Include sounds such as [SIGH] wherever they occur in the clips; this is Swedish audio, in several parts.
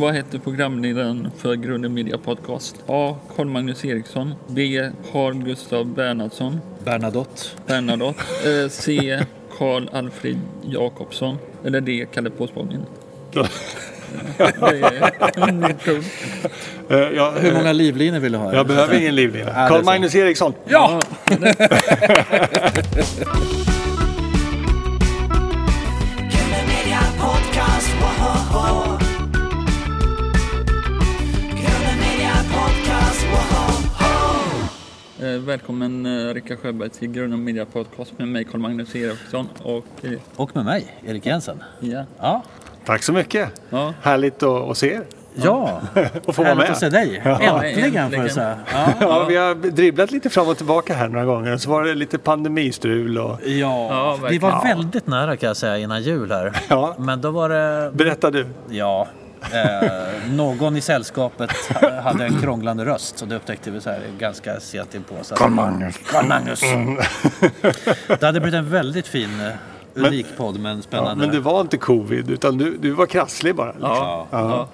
Vad heter programledaren för Grunden Media Podcast? A. Carl Magnus Eriksson. B. Carl Gustav Bernhardsson. Bernadotte. Bernadotte. Eh, C. Carl Alfred Jakobsson. Eller D. Kalle. [LAUGHS] Ja, är min kund. Eh, Hur många livlinor vill du ha? jag behöver ingen livlina. Ja, Carl. Magnus Eriksson. Ja! [LAUGHS] välkommen eh, Rickard Sjöberg till Grunden Media Podcast med mig Carl Magnus Eriksson och eh, Och med mig, Erik Jensen. ja. Ja. Tack så mycket. Ja. Härligt att, att se er. Ja, [LAUGHS] Och få vara med. att se dig. Ja. Äntligen får jag säga. Ja. Ja, vi har dribblat lite fram och tillbaka här några gånger. Så var det lite pandemistrul och... Ja, Ja, vi var väldigt nära kan jag säga innan jul här. Ja. Men då var det, Berätta du. ja, eh, någon i sällskapet hade en krånglande röst. Så det upptäckte vi så här ganska sent inpå. Carl Magnus. Carl Magnus. Det hade blivit en väldigt fin, eh, unik podd men Ja, spännande. men det var inte covid, utan du, du var krasslig bara. Liksom. Ja. ja.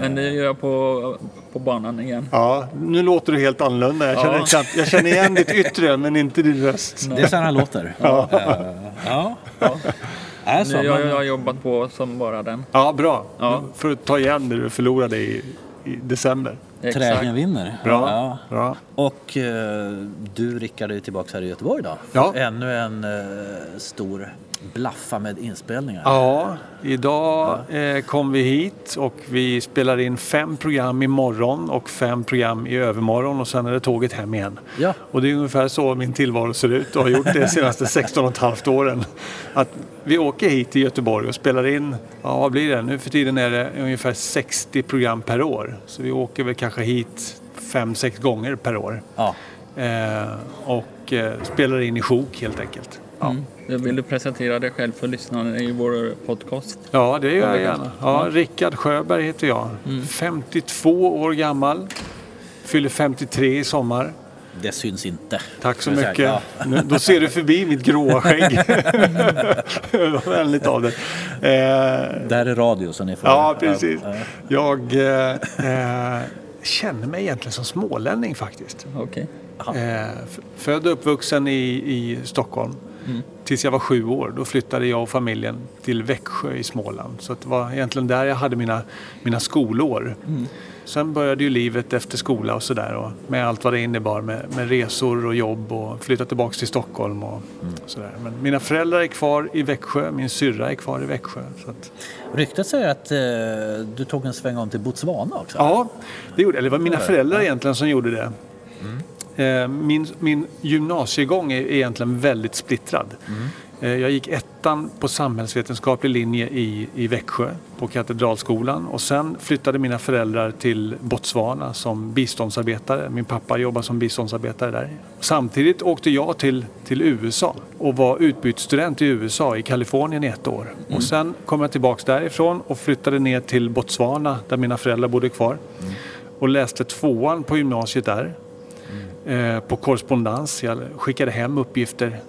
Men det gör jag på, på banan igen. Ja, nu låter du helt annorlunda. Jag känner, Ja. knappt- jag känner igen ditt yttre, men inte din röst. Det är så här han låter. Ja. Ja. Är så, Nu, jag, jag har jobbat på som bara den. Ja, bra. Ja. För att ta igen det du förlorade i, i december. Trägen vinner. Bra. Ja. Bra. Och eh, du Rickard är tillbaka här i Göteborg då. Ja. Ännu en eh, stor blaffa med inspelningar. Ja, idag eh, kom vi hit och vi spelar in fem program imorgon och fem program i övermorgon och sen är det tåget hem igen. Ja. Och det är ungefär så min tillvaro ser ut och har gjort det de senaste [LAUGHS] 16 och ett halvt åren. Att vi åker hit till Göteborg och spelar in, ja vad blir det? Nu för tiden är det ungefär 60 program per år. Så vi åker väl kanske hit fem, sex gånger per år. Ja. Eh, och eh, spelar in i sjok helt enkelt. Ja. Mm. Vill du presentera dig själv för lyssnarna i vår podcast? Ja, det gör jag gärna. Ja, Rickard Sjöberg heter jag. Mm. 52 år gammal. Fyller 53 i sommar. Det syns inte. Tack så mycket. säga. Nu, då ser du förbi mitt gråa skägg. det [LAUGHS] var [LAUGHS] vänligt av dig. Eh, Där är radio så ni får... ja, precis. Ja, ja. Jag eh, eh, känner mig egentligen som smålänning faktiskt. Okej. Eh, född och uppvuxen i, i Stockholm. Tills jag var sju år. Då flyttade jag och familjen till Växjö i Småland. Så det var egentligen där jag hade mina, mina skolår. Sen började ju livet efter skola och sådär. Med allt vad det innebar med, med resor och jobb och flytta tillbaka till Stockholm och sådär. Men mina föräldrar är kvar i Växjö. Min syrra är kvar i Växjö. Så att, Ryktet säger att eh, du tog en sväng om till Botswana också. Ja, det gjorde Eller det var mina föräldrar egentligen som gjorde det. Eh, Min, min gymnasiegång är egentligen väldigt splittrad. Eh, Jag gick ettan på samhällsvetenskaplig linje i, i Växjö på Katedralskolan och sen flyttade mina föräldrar till Botswana som biståndsarbetare. Min pappa jobbade som biståndsarbetare där. Samtidigt åkte jag till, till USA och var utbytesstudent i USA, i Kalifornien i ett år. Och sen kom jag tillbaks därifrån och flyttade ner till Botswana där mina föräldrar bodde kvar. Och läste tvåan på gymnasiet där. Eh, på korrespondens. Jag skickade hem uppgifter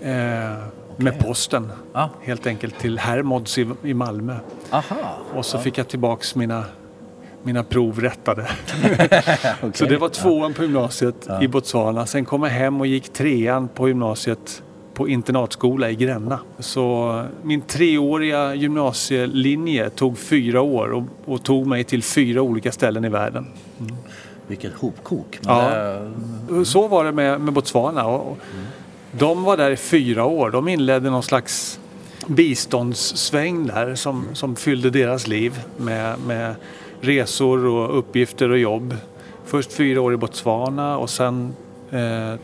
eh, med posten. Ja. Helt enkelt till Hermods i, i Malmö. Aha. Och så fick jag tillbaks mina, mina prov rättade. Okej. [LAUGHS] Så det var tvåan på gymnasiet i Botswana. Sen kom jag hem och gick trean på gymnasiet på internatskola i Gränna. Så min treåriga gymnasielinje tog fyra år och, och tog mig till fyra olika ställen i världen. Vilket hopkok. Ja. det, Så var det med, med Botswana. Och, och de var där i fyra år. De inledde någon slags biståndssväng där som, som fyllde deras liv med, med resor och uppgifter och jobb. Först fyra år i Botswana och sen eh,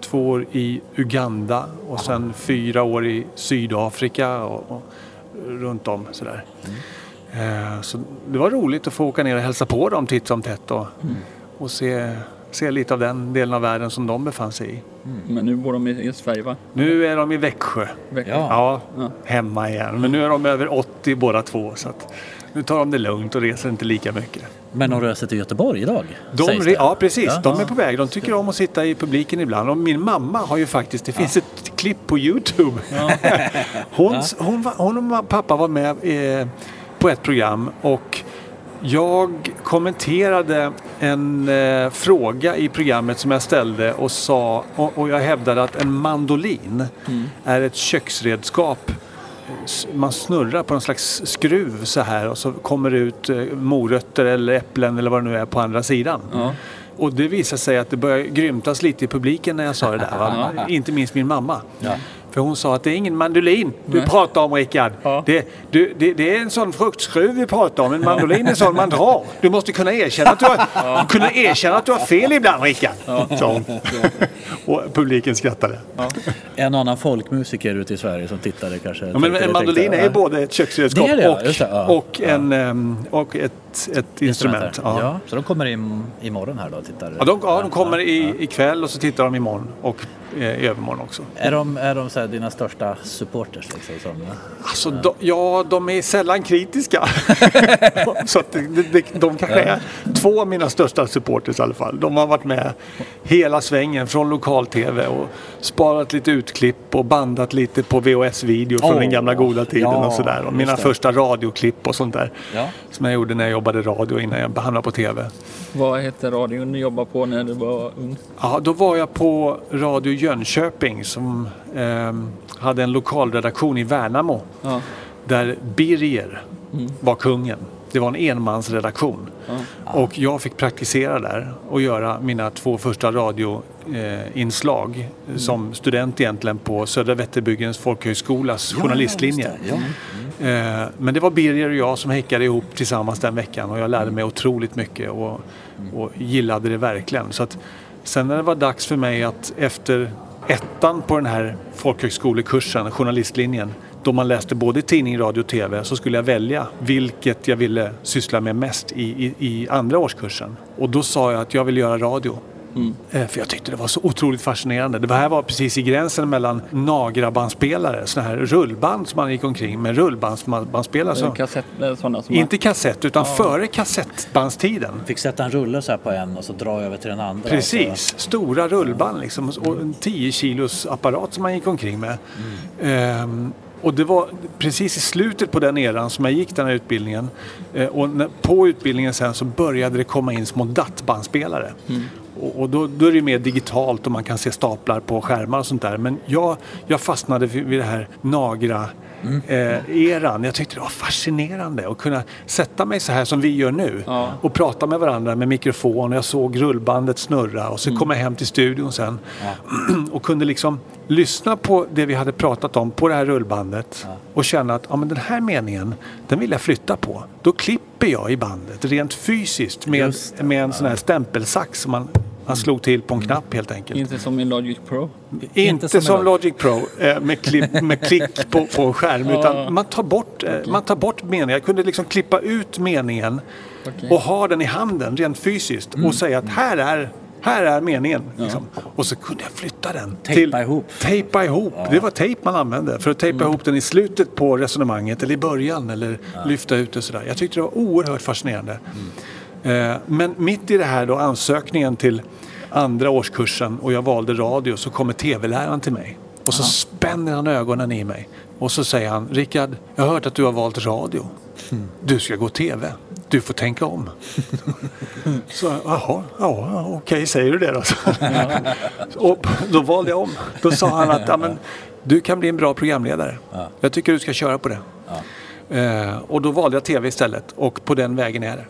två år i Uganda och sen fyra år i Sydafrika och, och runt om sådär. Eh, så det var roligt att få åka ner och hälsa på dem titt som tätt och, och se, se lite av den delen av världen som de befann sig i. Men nu bor de i, Sverige va? Nu är de i Växjö. Växjö. Ja. Ja, Ja. hemma igen. Men nu är de över 80 båda två. Så att nu tar de det lugnt och reser inte lika mycket. men de reser till Göteborg idag? De, ja, precis. Ja. De är på väg. De tycker om att sitta i publiken ibland. Och min mamma har ju faktiskt, det finns ett klipp på Youtube. [LAUGHS] Hon, hon, var, hon och pappa var med eh, på ett program och Jag kommenterade en eh, fråga i programmet som jag ställde och sa och, och jag hävdade att en mandolin är ett köksredskap. Man snurrar på en slags skruv så här och så kommer det ut eh, morötter eller äpplen eller vad det nu är på andra sidan. Ja. Och det visade sig att det började grymtas lite i publiken när jag sa det där. [LAUGHS] Inte minst min mamma. Ja. För hon sa att det är ingen mandolin du Nej. pratar om Rickard. Ja. Det, du, det, det är en sån fruktskruv vi pratar om. En mandolin är en sån man drar. Du måste kunna erkänna att du har, kunna erkänna att du har fel ibland Rickard. Sa hon. Och publiken skrattade. En annan folkmusiker ute i Sverige som tittade kanske. Ja, men en mandolin tänkte, är ja. både ett köksredskap Det är det, ja. och, ja. och, en, ehm, och ett, ett instrument. Ja. Ja. Så de kommer im- imorgon här då och tittar? Ja, de, ja, de kommer i, ikväll och så tittar de imorgon och i övermorgon också. Är de, är de så här dina största supporters? Liksom, som, Alltså, de, ja, de är sällan kritiska. [LAUGHS] så att det, det, de kanske är två av mina största supporters i alla fall. De har varit med hela svängen från lokal-tv och sparat lite utklipp och bandat lite på VHS-video från Åh, den gamla goda tiden ja, och sådär. Och mina första radioklipp och sånt där. Ja. Som jag gjorde när jag jobbade radio innan jag hamnade på tv. Vad hette radion du jobbade på när du var ung? Ja, då var jag på Radio Jönköping som ehm, hade en lokalredaktion i Värnamo. Ja. Där Birger var kungen. Det var en enmansredaktion. Och jag fick praktisera där och göra mina två första radioinslag som student egentligen på Södra Vätterbyggens folkhögskolas journalistlinje. Ja, Eh, Men det var Birger och jag som häckade ihop tillsammans den veckan och jag lärde mig otroligt mycket och, och gillade det verkligen. Så att sen när det var dags för mig att efter ettan på den här folkhögskolekursen, journalistlinjen, då man läste både tidning, radio och tv, så skulle jag välja vilket jag ville syssla med mest i, i, i andra årskursen. Och då sa jag att jag vill göra radio. Eh, För jag tyckte det var så otroligt fascinerande. Det här var precis i gränsen mellan Nagra-bandspelare, sådana här rullband som man gick omkring med rullbandsbandspelare. Så, Kassett, sådana som inte kassett, utan före kassettbandstiden. Fick sätta en rulle så här på en och så dra över till den andra. Precis, stora rullband liksom. Och en 10 kilos apparat som man gick omkring med. Ehm, och det var precis i slutet på den eran som jag gick den här utbildningen. Eh, och på utbildningen sen så började det komma in små DAT-bandspelare. Och, och då, då är det ju mer digitalt och man kan se staplar på skärmar och sånt där. Men jag, jag fastnade vid, vid det här Nagra eh, eran. Jag tyckte det var fascinerande att kunna sätta mig så här som vi gör nu Ja. och prata med varandra med mikrofon. Jag såg rullbandet snurra och så kom jag hem till studion sen [CLEARS THROAT] och kunde liksom lyssna på det vi hade pratat om på det här rullbandet och känna att ja, men den här meningen, den vill jag flytta på. Då klipper jag i bandet rent fysiskt med, med en sån här stämpelsax som man, man slog till på en knapp helt enkelt. Inte som i Logic Pro. Inte, som som, en- Logic Pro eh, med, klipp, med klick på, på skärm utan man tar bort, eh, man tar bort meningen. Jag kunde liksom klippa ut meningen Okej. och ha den i handen rent fysiskt och säga att här är, här är meningen. Liksom. Och så kunde jag flytta den. Tejpa ihop. Tejpa ihop. Det var tejp man använde för att tejpa ihop den i slutet på resonemanget eller i början eller lyfta ut det sådär. Jag tyckte det var oerhört fascinerande. Eh, men mitt i det här då ansökningen till andra årskursen och jag valde radio så kommer tv-läraren till mig. Och så spänner han ögonen i mig. Och så säger han, Rickard, jag har hört att du har valt radio. Du ska gå tv. Du får tänka om. [LAUGHS] Så, jaha, ja, ja, okej, säger du det då? [LAUGHS] och då valde jag om. Då sa han att ja, men, du kan bli en bra programledare. Jag tycker du ska köra på det. Eh, och då valde jag tv istället och på den vägen är det.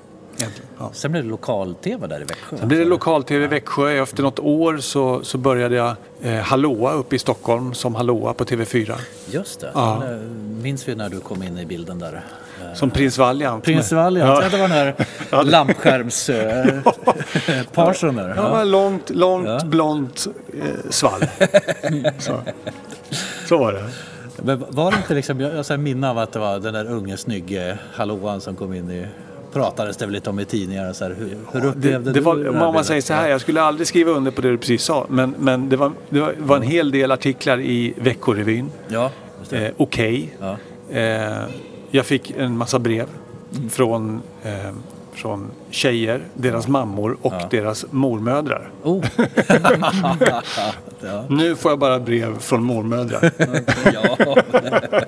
Ja. Sen blev det lokal-tv där i Växjö. Sen blev det lokal-tv i Växjö. Efter något år så, så började jag eh, Hallåa uppe i Stockholm som Hallåa på TV4. Just det. Ja. Ja. Minns vi när du kom in i bilden där? Eh, Som Prins Valiant. Prins Valiant, ja. Ja. det var [LAUGHS] den här lampskärms-parsen [LAUGHS] där. Ja, var långt, långt, Ja. blont eh, svall. [LAUGHS] så. så var det. Men var det inte liksom, jag jag har minne av att det var den där unge snygge hallåan som kom in i pratades det väl lite om i tidningar. Så här, hur, hur Det, upplevde det du var, det här om man säger så här, jag skulle aldrig skriva under på det du precis sa. Men, men det, var, det var- var en hel del artiklar i Veckorevyn. Ja, det. Eh, Okej. Ja. Eh, jag fick en massa brev från, eh, från tjejer, deras mammor och deras mormödrar. Oh. [LAUGHS] ja. Nu får jag bara brev från mormödrar. [LAUGHS] ja. [LAUGHS]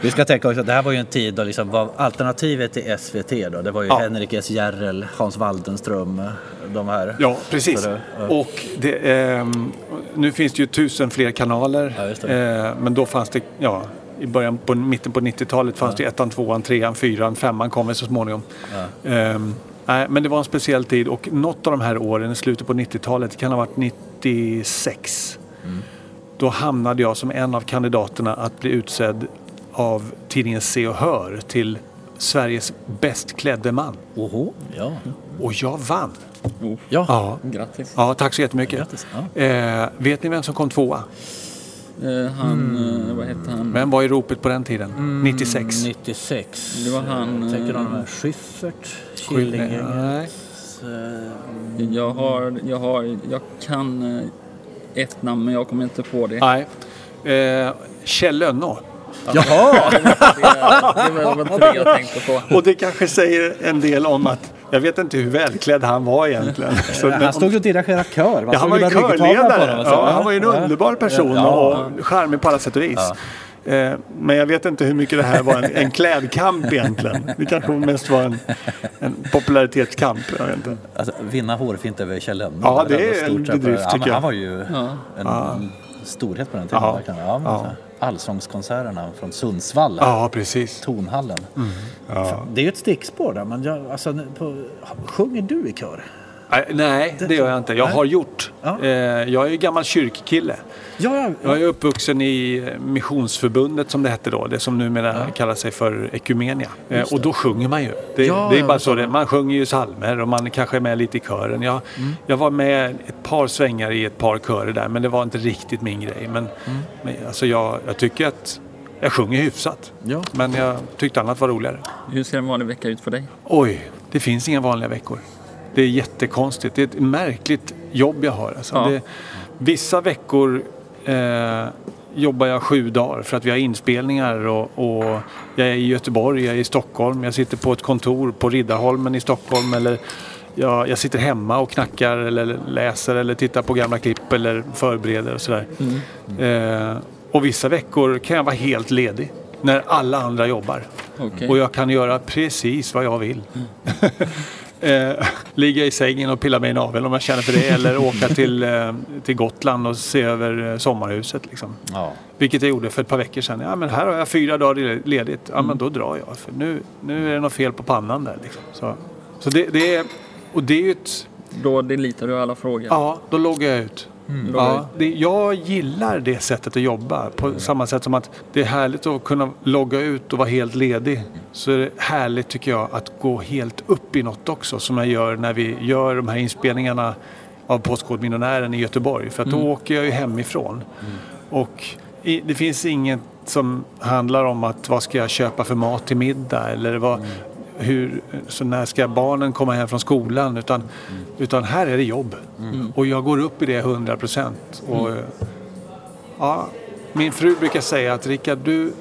Vi ska tänka också att det här var ju en tid då liksom var alternativet till SVT då. Det var ju Ja. Henrik S Järrel, Hans Waldenström, de här. Ja, precis. Det- ja. Och det, ehm, nu finns det ju tusen fler kanaler. Ja. Eh, men då fanns det, ja, i början på mitten på 90-talet fanns det ettan, tvåan, trean, fyran, femman kommer så småningom. Ehm, nej, men det var en speciell tid och något av de här åren i slutet på 90-talet, det kan ha varit 96. Mm. Då hamnade jag som en av kandidaterna att bli utsedd av tidningen Se och Hör till Sveriges bäst klädde man. Oho. Ja. Och jag vann. Oh, Ja. Ja, grattis. ja tack så jättemycket. Grattis. Ja. Eh, vet ni vem som kom tvåa? Eh, han, eh, vad hette han? Vem var i ropet på den tiden? Mm. 96. 96. Det var han, Jag tänker eh, de här Schyffert. Killinggänget. Jag har, jag har, jag kan ett namn men jag kommer inte på det. Nej. Eh, Kjell Lönnå. Jaha! [LAUGHS] Det, det var väl inte det jag tänkte på. Och det kanske säger en del om att jag vet inte hur välklädd han var egentligen. [LAUGHS] Så, men Han stod och dirigerade kör. Man ja, han var ju körledare. honom. Ja, han var ju en Ja. underbar person Ja. och charmig på alla sätt och vis. Eh, Men jag vet inte hur mycket det här var en, en klädkamp egentligen. Det kanske mest var en, en popularitetskamp. Jag vet inte. Alltså, vinna hårfint över Kjell Lönnå. Ja, det är en bedrift, Ja, tycker jag. Han var ju Ja. en, en storhet på den tiden. Ja. Ja, Allsångskonserterna från Sundsvall. Ja, precis. Tonhallen. Ja. Det är ju ett stickspår där. Men jag, alltså, på, sjunger du i kör? Nej, Nej, det gör jag inte. Jag har gjort. Ja. Eh, Jag är ju gammal kyrkkille. Ja, ja. Jag är uppvuxen i Missionsförbundet som det hette då. Det som numera kallar sig för Ekumenia. Eh, Och då sjunger man ju. Det, Ja, det är bara så det. Man sjunger ju psalmer och man kanske är med lite i kören. Jag, Mm. jag var med ett par svängar i ett par körer där men det var inte riktigt min grej. Men, Mm. men alltså jag, jag tycker att jag sjunger hyfsat. Ja. Men jag tyckte annat var roligare. Hur ser en vanlig vecka ut för dig? Oj, det finns inga vanliga veckor. Det är jättekonstigt. Det är ett märkligt jobb jag har. Alltså. Ja. Det, vissa veckor eh, jobbar jag sju dagar för att vi har inspelningar och, och jag är i Göteborg, jag är i Stockholm, jag sitter på ett kontor på Riddarholmen i Stockholm eller jag, jag sitter hemma och knackar eller läser eller tittar på gamla klipp eller förbereder och sådär. Eh, och vissa veckor kan jag vara helt ledig när alla andra jobbar. Okej. Och jag kan göra precis vad jag vill. [LAUGHS] eh, [LAUGHS] ligga i sängen och pilla mig i naveln om jag känner för det. Eller [LAUGHS] åka till, eh, till Gotland och se över eh, sommarhuset. Liksom. ja. Vilket jag gjorde för ett par veckor sedan. Ja, men här har jag fyra dagar ledigt. Ja, men då drar jag. För nu, nu är det något fel på pannan där. Liksom. Så, så det, det är... Och det är ju ett... Då deletar du alla frågor? Ja, då loggar jag ut. Loggar Ja, det, jag gillar det sättet att jobba. På samma sätt som att det är härligt att kunna logga ut och vara helt ledig. Så är det härligt tycker jag att gå helt upp i något också. Som jag gör när vi gör de här inspelningarna av Postkodmiljonären i Göteborg. För att då åker jag ju hemifrån. Och i, det finns inget som handlar om att vad ska jag köpa för mat till middag eller vad, hur, så när ska barnen komma hem från skolan. Utan, utan här är det jobb. Och jag går upp i det 100 procent. Och, ja, min fru brukar säga att Rickard, du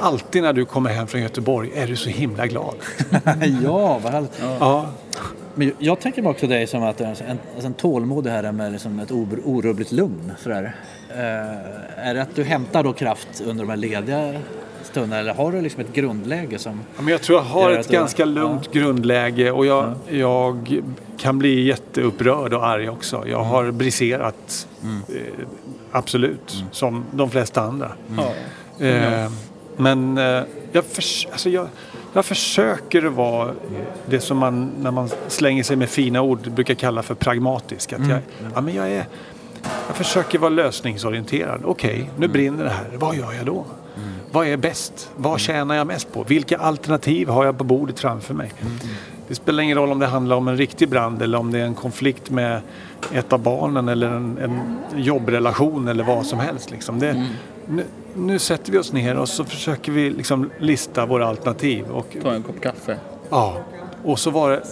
alltid när du kommer hem från Göteborg är du så himla glad. [LAUGHS] ja, vad härligt. Ja, Men jag tänker också dig som att alltså, en, alltså en tålmodig herre med liksom ett or- orubbligt lugn. Sådär. Eh, är det att du hämtar då kraft under de här lediga stunderna eller har du liksom ett grundläge som... Ja, Men jag tror jag har ett att du- ganska lugnt grundläge och jag, jag kan bli jätteupprörd och arg också. Jag har briserat, eh, absolut, som de flesta andra. Ja. Eh, men eh, jag, förs- alltså jag, jag försöker vara det som man när man slänger sig med fina ord brukar kalla för pragmatisk. Att jag, ja, men jag, är, jag försöker vara lösningsorienterad. Okej, nu brinner det här. Vad gör jag då? Vad är bäst? Vad tjänar jag mest på? Vilka alternativ har jag på bordet framför mig? Det spelar ingen roll om det handlar om en riktig brand eller om det är en konflikt med ett av barnen eller en, en jobbrelation eller vad som helst. Liksom. Det, nu, nu sätter vi oss ner och så försöker vi liksom lista våra alternativ. Och, Ta en kopp kaffe. ja. Och så var det,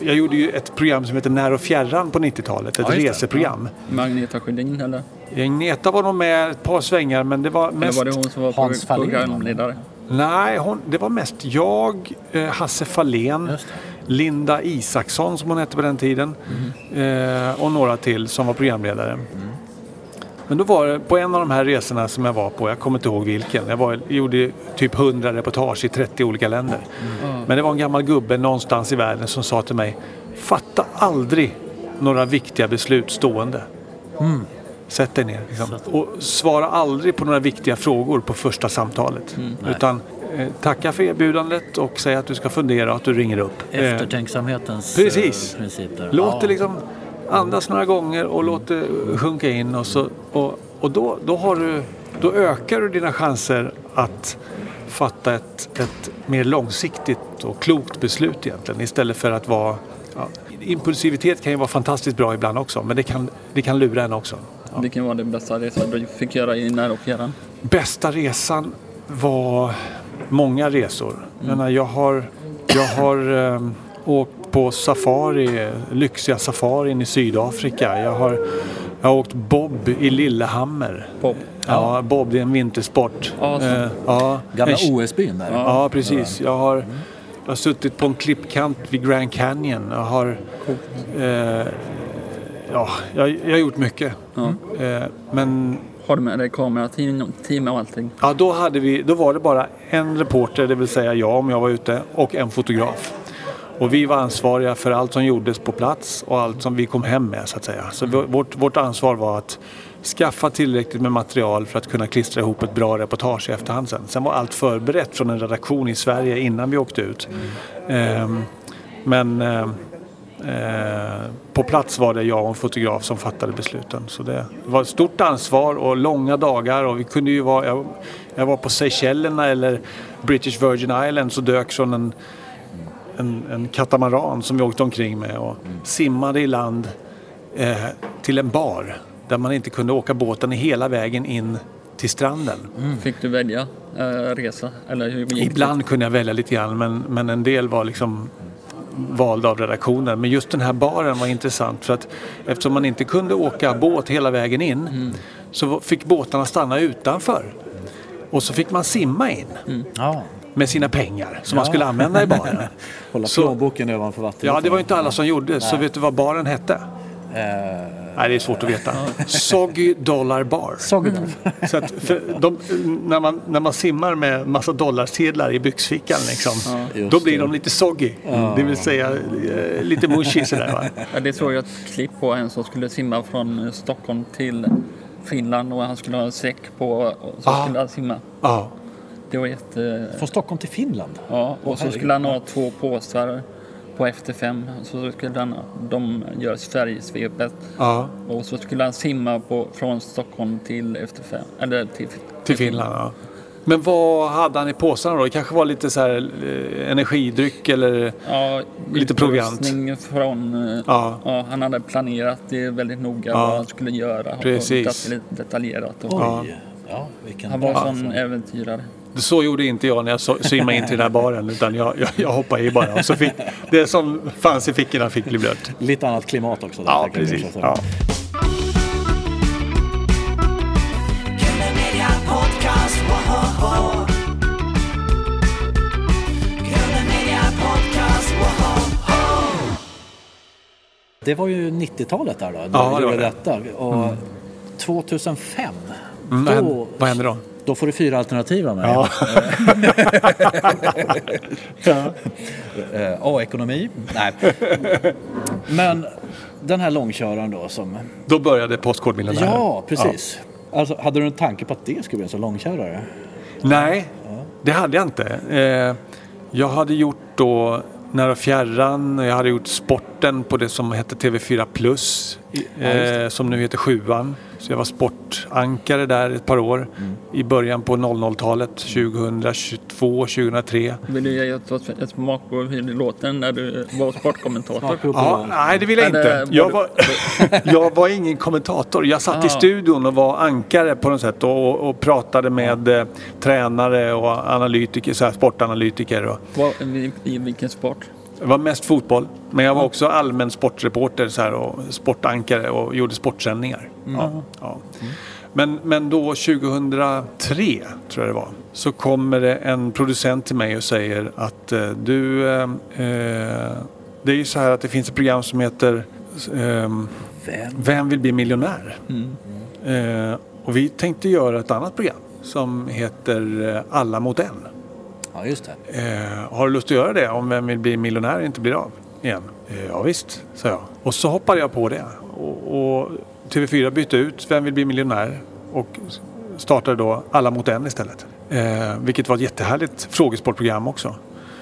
jag gjorde ju ett program som heter När och fjärran på 90-talet, ett Ja, reseprogram. Magneta Sjödin eller? Agneta var nog med ett par svängar men det var Eller mest... var det hon som var Hans programledare? Nej, hon, det var mest jag, eh, Hasse Fahlén, Linda Isaksson som hon hette på den tiden. Eh, och några till som var programledare. Men då var det på en av de här resorna som jag var på, jag kommer inte ihåg vilken. Jag var, gjorde typ 100 reportage i 30 olika länder. Men det var en gammal gubbe någonstans i världen som sa till mig Fatta aldrig några viktiga beslut stående. Sätt dig ner. Liksom. Och svara aldrig på några viktiga frågor på första samtalet. Utan eh, tacka för erbjudandet och säg att du ska fundera och att du ringer upp. Eh, Eftertänksamhetens Precis. eh, princip där. Låt Ja. det liksom andas några gånger och låt det sjunka in och, så, och, och då, då, har du, då ökar du dina chanser att fatta ett, ett mer långsiktigt och klokt beslut egentligen istället för att vara ja, Impulsivitet kan ju vara fantastiskt bra ibland också men det kan, det kan lura en också. Vilken var den bästa resan du fick göra i fjärran? Bästa resan var många resor. Jag, menar, jag har, jag har eh, åkt på safari, lyxiga safarin i Sydafrika. Jag har, jag har åkt bob i Lillehammer. Bob. Ja, bob det är en vintersport. Ja. Eh, ja, Gamla OS-byn där. Ja, precis. Jag har, jag har suttit på en klippkant vid Grand Canyon. Jag har, eh, ja, jag, jag har gjort mycket. Ja. Eh, men Har du med dig kamera, team, team och allting? Ja, då, hade vi, då var det bara en reporter, det vill säga jag om jag var ute, och en fotograf. Och vi var ansvariga för allt som gjordes på plats och allt som vi kom hem med så att säga. Så vårt, vårt ansvar var att skaffa tillräckligt med material för att kunna klistra ihop ett bra reportage i efterhand sen. Sen var allt förberett från en redaktion i Sverige innan vi åkte ut. Ehm, men eh, Eh, på plats var det jag och en fotograf som fattade besluten. Så det var ett stort ansvar och långa dagar. Och vi kunde ju vara, jag, jag var på Seychellerna eller British Virgin Islands och dök från en, en, en katamaran som vi åkte omkring med och simmade i land eh, till en bar där man inte kunde åka båten hela vägen in till stranden. Fick du välja eh, resa? Eller hur gick det? Ibland kunde jag välja lite grann men, men en del var liksom valda av redaktionen. Men just den här baren var intressant för att eftersom man inte kunde åka båt hela vägen in Mm. så fick båtarna stanna utanför. Och så fick man simma in Ja. Med sina pengar som man skulle använda i baren. [LAUGHS] Hålla Så- plånboken ovanför vattnet. Ja, det var ju inte alla som gjorde. Så vet du vad baren hette? Eh, Nej, det är svårt att veta. [LAUGHS] Soggy Dollar Bar. Soggendorf. Så att för de, när, man, när man simmar med massa dollarsedlar i byxfickan liksom, Just då blir det. de lite soggy. Det vill säga eh, lite mushy sådär va. [LAUGHS] Ja, det såg jag ett klipp på en som skulle simma från eh, Stockholm till Finland och han skulle ha en säck på och så Ah. skulle han simma. Ja. Det var jätte... Från Stockholm till Finland. Ja, och så skulle han ha två påsar på efter fem. Så skulle han, de göra Sverigesvepet. ja. Och så skulle han simma på, från Stockholm till efter fem. Eller till, Till Finland ja. Men vad hade han i påsarna då? Det kanske var lite så här eh, energidryck eller? Ja, Lite proviant. Från, eh, Ja. ja, han hade planerat det väldigt noga Ja. vad han skulle göra. Precis. Och det lite detaljerat. Och, Oj. Ja. Ja. vilken Han var en sån äventyrare. Så gjorde inte jag när jag simmade in till den här baren utan jag, jag, jag hoppade i bara. Och så fick, det som fanns i fickorna fick bli blött. Lite annat klimat också. där, Ja, precis. Ja. Det var ju 90-talet där då. då Ja, du det var gjorde det. detta. Och 2005, Mm, vad, då, vad hände då? Då får du fyra alternativ av mig. Ja. [LAUGHS] ja. Eh, A-ekonomi. Nej. Men den här långköraren då som... Då började Postkodmiljonären. Ja, precis. Alltså, hade du en tanke på att det skulle bli en sån långkörare? Nej, det hade jag inte. Eh, jag hade gjort då Nära och fjärran. Jag hade gjort sporten på det som hette TV4 Plus. I- eh, som nu heter Sjuan. Så jag var sportankare där ett par år. I början på 00-talet. 2022, 2003. Vill du ge ett smak på hur det låter när du var sportkommentator? Ja, nej, det vill jag inte. var Jag var, [LAUGHS] jag var ingen kommentator. Jag satt i Ah. studion och var ankare på något sätt och, och, och pratade med eh, tränare och analytiker, så här, sportanalytiker. Och, Vad, i, I vilken sport? Det var mest fotboll, men jag var också allmän sportreporter så här, och sportankare och gjorde sportsändningar. Ja, ja. Men, men då 2003, tror jag det var, så kommer det en producent till mig och säger att eh, du, eh, eh, det är ju så här att det finns ett program som heter ehm, Vem vill bli miljonär? Eh, och vi tänkte göra ett annat program som heter eh, Alla mot en. Ja, just det. Eh, har du lust att göra det om Vem vill bli miljonär inte blir av igen? Eh, ja visst, sa jag. Och så hoppade jag på det. Och, och TV4 bytte ut Vem vill bli miljonär och startade då Alla mot en istället. Eh, vilket var ett jättehärligt frågesportprogram också.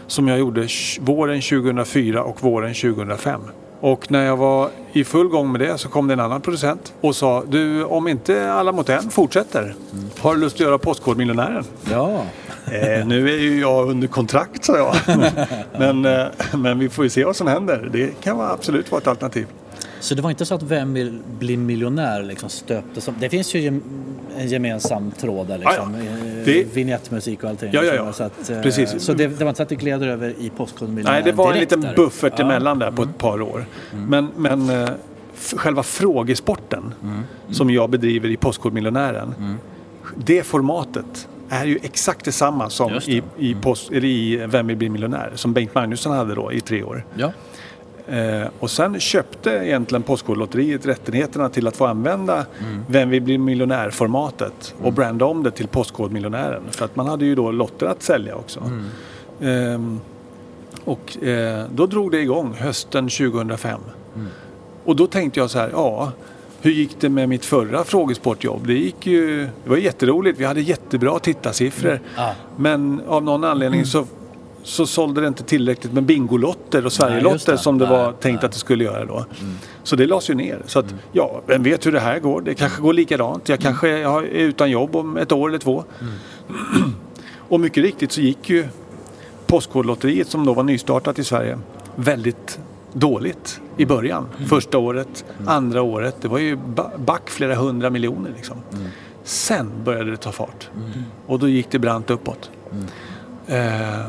Som jag gjorde våren 2004 och våren 2005. Och när jag var i full gång med det så kom det en annan producent och sa du om inte Alla mot en fortsätter har du lust att göra Postkodmiljonären? Ja. Eh, nu är ju jag under kontrakt sa jag. [LAUGHS] men, eh, men vi får ju se vad som händer. Det kan absolut vara ett alternativ. Så det var inte så att Vem vill bli miljonär liksom stöptes som... Det finns ju en gemensam tråd där liksom. Ja, ja. Eh, Det- Vignettmusik och allting. Ja, ja, ja. Så, att, eh, Precis. så det, det var inte så att det gled över i Postkodmiljonären Nej, det var en liten där. buffert Ja. emellan där på ett par år. Men, men eh, själva frågesporten som jag bedriver i Postkodmiljonären. Det formatet är ju exakt detsamma som det. i, i, post, eller i Vem vill bli miljonär? Som Bengt Magnusson hade då i tre år. Ja. Eh, och sen köpte egentligen Postkodlotteriet rättigheterna till att få använda Vem vill bli miljonär-formatet och branda om det till Postkodmiljonären. För att man hade ju då lotter att sälja också. Ehm, och eh, då drog det igång hösten 2005. Och då tänkte jag så här, ja, hur gick det med mitt förra frågesportjobb? Det gick ju, det var jätteroligt, vi hade jättebra tittarsiffror. Ja. Men av någon anledning så, så sålde det inte tillräckligt med Bingolotter och Sverigelotter som det Nej, var tänkt nej. Mm. att det skulle göra då. Så det lades ju ner. Så att, ja, vem vet hur det här går? Det kanske går likadant. Jag kanske är utan jobb om ett år eller två. Mm. och mycket riktigt så gick ju Postkodlotteriet som då var nystartat i Sverige väldigt dåligt i början. Mm. Första året, andra året. Det var ju ba- back flera hundra miljoner liksom. Mm. Sen började det ta fart. Och då gick det brant uppåt. Eh,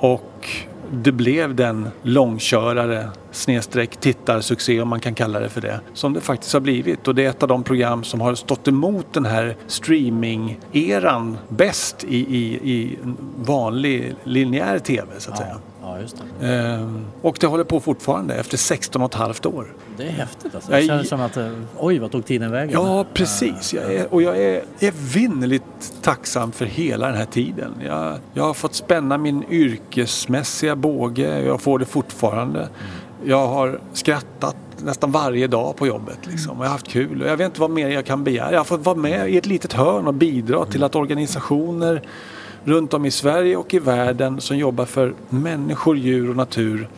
och det blev den långkörare snedstreck tittarsuccé om man kan kalla det för det. Som det faktiskt har blivit. Och det är ett av de program som har stått emot den här streaming-eran bäst i, i, i vanlig linjär tv så att säga. ja, det. Ehm, och det håller på fortfarande efter 16 och ett halvt år. Det är häftigt alltså. Det känns som att, eh, oj vad tog tiden vägen? Ja, precis. Jag är, och jag är evinnerligt tacksam för hela den här tiden. Jag, jag har fått spänna min yrkesmässiga båge. Jag får det fortfarande. Jag har skrattat nästan varje dag på jobbet. Liksom. Och jag har haft kul. Och jag vet inte vad mer jag kan begära. Jag har fått vara med i ett litet hörn och bidra till att organisationer runt om i Sverige och i världen som jobbar för människor, djur och natur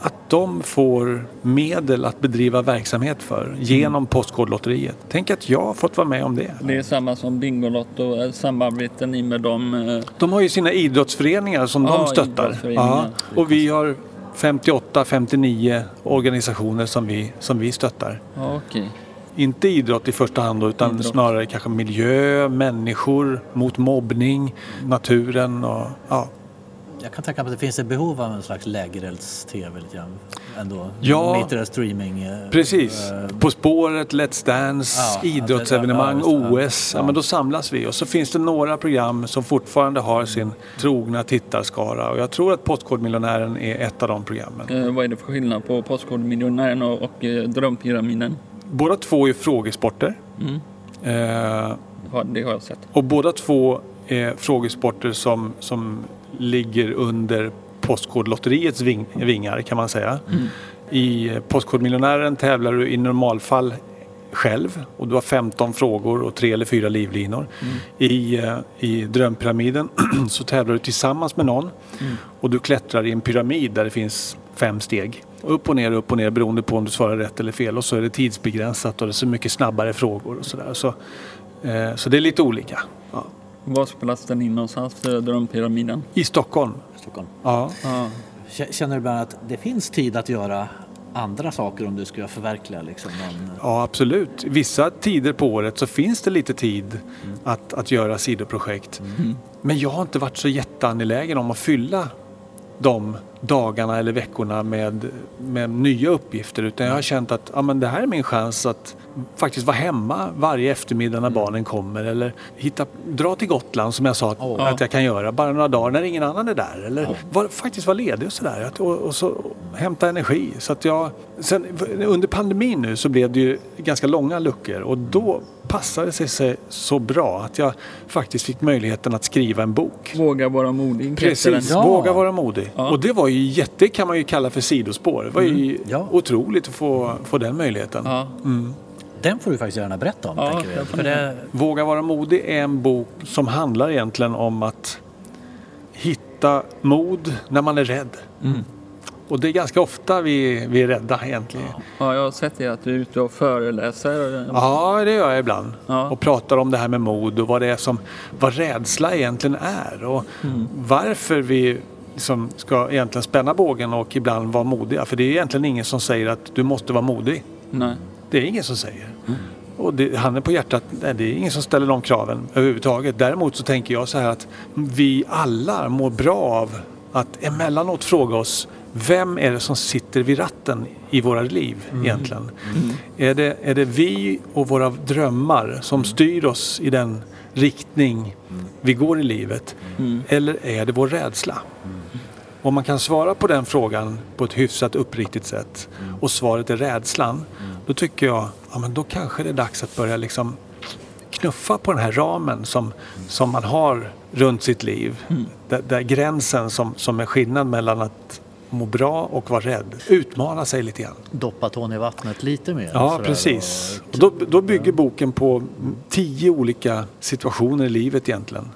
att de får medel att bedriva verksamhet för genom Postkodlotteriet. Tänk att jag har fått vara med om det. Det är samma som Bingolotto. eh, Samarbetar ni med dem? eh, De har ju sina idrottsföreningar som Ja, de stöttar. idrottsföreningar. Och vi har 58-59 organisationer som vi, som vi stöttar. Ja, okej. Inte idrott i första hand då, utan Idrott. snarare kanske miljö, människor, mot mobbning, naturen och ja. Jag kan tänka mig att det finns ett behov av en slags lägerelds-tv. Ändå. Ja. Mitt i det streaming. eh, Precis. eh, På spåret, Let's Dance, Ja, idrottsevenemang, ja. OS. Ja. Ja. men då samlas vi. Och så finns det några program som fortfarande har sin trogna tittarskara. Och jag tror att Postkodmiljonären är ett av de programmen. Eh, vad är det för skillnad på Postkodmiljonären och, och eh, Drömpyramiden? Båda två är frågesporter. Mm. Eh, Ja, det har jag sett. och båda två är frågesporter som, som ligger under Postkodlotteriets ving, vingar kan man säga. I Postkodmiljonären tävlar du i normalfall själv och du har 15 frågor och tre eller fyra livlinor. I, eh, I Drömpyramiden [CLEARS THROAT] så tävlar du tillsammans med någon och du klättrar i en pyramid där det finns fem steg. Upp och ner, upp och ner beroende på om du svarar rätt eller fel och så är det tidsbegränsat och det är så mycket snabbare frågor och sådär. Så, eh, så det är lite olika. Ja. Var spelas den in någonstans, eh, Drömpyramiden? I Stockholm. Stockholm. Ja. Ja. Känner du bara att det finns tid att göra andra saker om du ska förverkliga liksom någon... ja, absolut. Vissa tider på året så finns det lite tid att, att göra sidoprojekt. Men jag har inte varit så jätteangelägen om att fylla de dagarna eller veckorna med, med nya uppgifter utan jag har känt att ja, men det här är min chans att faktiskt vara hemma varje eftermiddag när barnen kommer eller hitta, dra till Gotland som jag sa att, Ja. att jag kan göra bara några dagar när ingen annan är där eller var, faktiskt vara ledig och sådär och, och så hämta energi. Så att jag, sen, under pandemin nu så blev det ju ganska långa luckor och då passade det sig så bra att jag faktiskt fick möjligheten att skriva en bok. Våga vara modig. Precis. Ja. våga vara modig. Ja. Och det var ju jätte, kan man ju kalla för sidospår. Det var ju Ja. otroligt att få, få den möjligheten. Ja. Den får du faktiskt gärna berätta om. Ja, För det, Våga vara modig är en bok som handlar egentligen om att hitta mod när man är rädd. Och det är ganska ofta vi, vi är rädda egentligen. Ja. ja, jag har sett det att du är ute och föreläser. det gör jag ibland. Ja. Och pratar om det här med mod och vad det är som, vad rädsla egentligen är. Och varför vi liksom ska egentligen spänna bågen och ibland vara modiga. För det är egentligen ingen som säger att du måste vara modig. Nej. Det är ingen som säger. Och det, handen på hjärtat, nej, det är ingen som ställer de kraven överhuvudtaget. Däremot så tänker jag så här att vi alla mår bra av att emellanåt fråga oss vem är det som sitter vid ratten i våra liv egentligen? Är, det, är det vi och våra drömmar som styr oss i den riktning vi går i livet? Eller är det vår rädsla? Om man kan svara på den frågan på ett hyfsat uppriktigt sätt och svaret är rädslan. Då tycker jag, ja men då kanske det är dags att börja liksom knuffa på den här ramen som, som man har runt sitt liv. Där, där gränsen som, som är skillnad mellan att må bra och vara rädd. Utmana sig lite grann. doppa tån i vattnet lite mer. Ja, precis. och- Och då, då bygger boken på tio olika situationer i livet egentligen.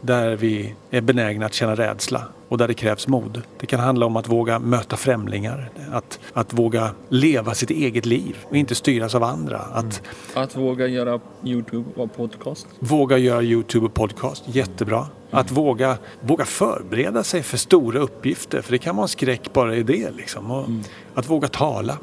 Där vi är benägna att känna rädsla och där det krävs mod. Det kan handla om att våga möta främlingar. Att, att våga leva sitt eget liv och inte styras av andra. Att Att våga göra Youtube och podcast. våga göra Youtube och podcast. Jättebra. Att våga, våga förbereda sig för stora uppgifter. För det kan vara en skräck bara i det. Liksom. Och Att våga tala.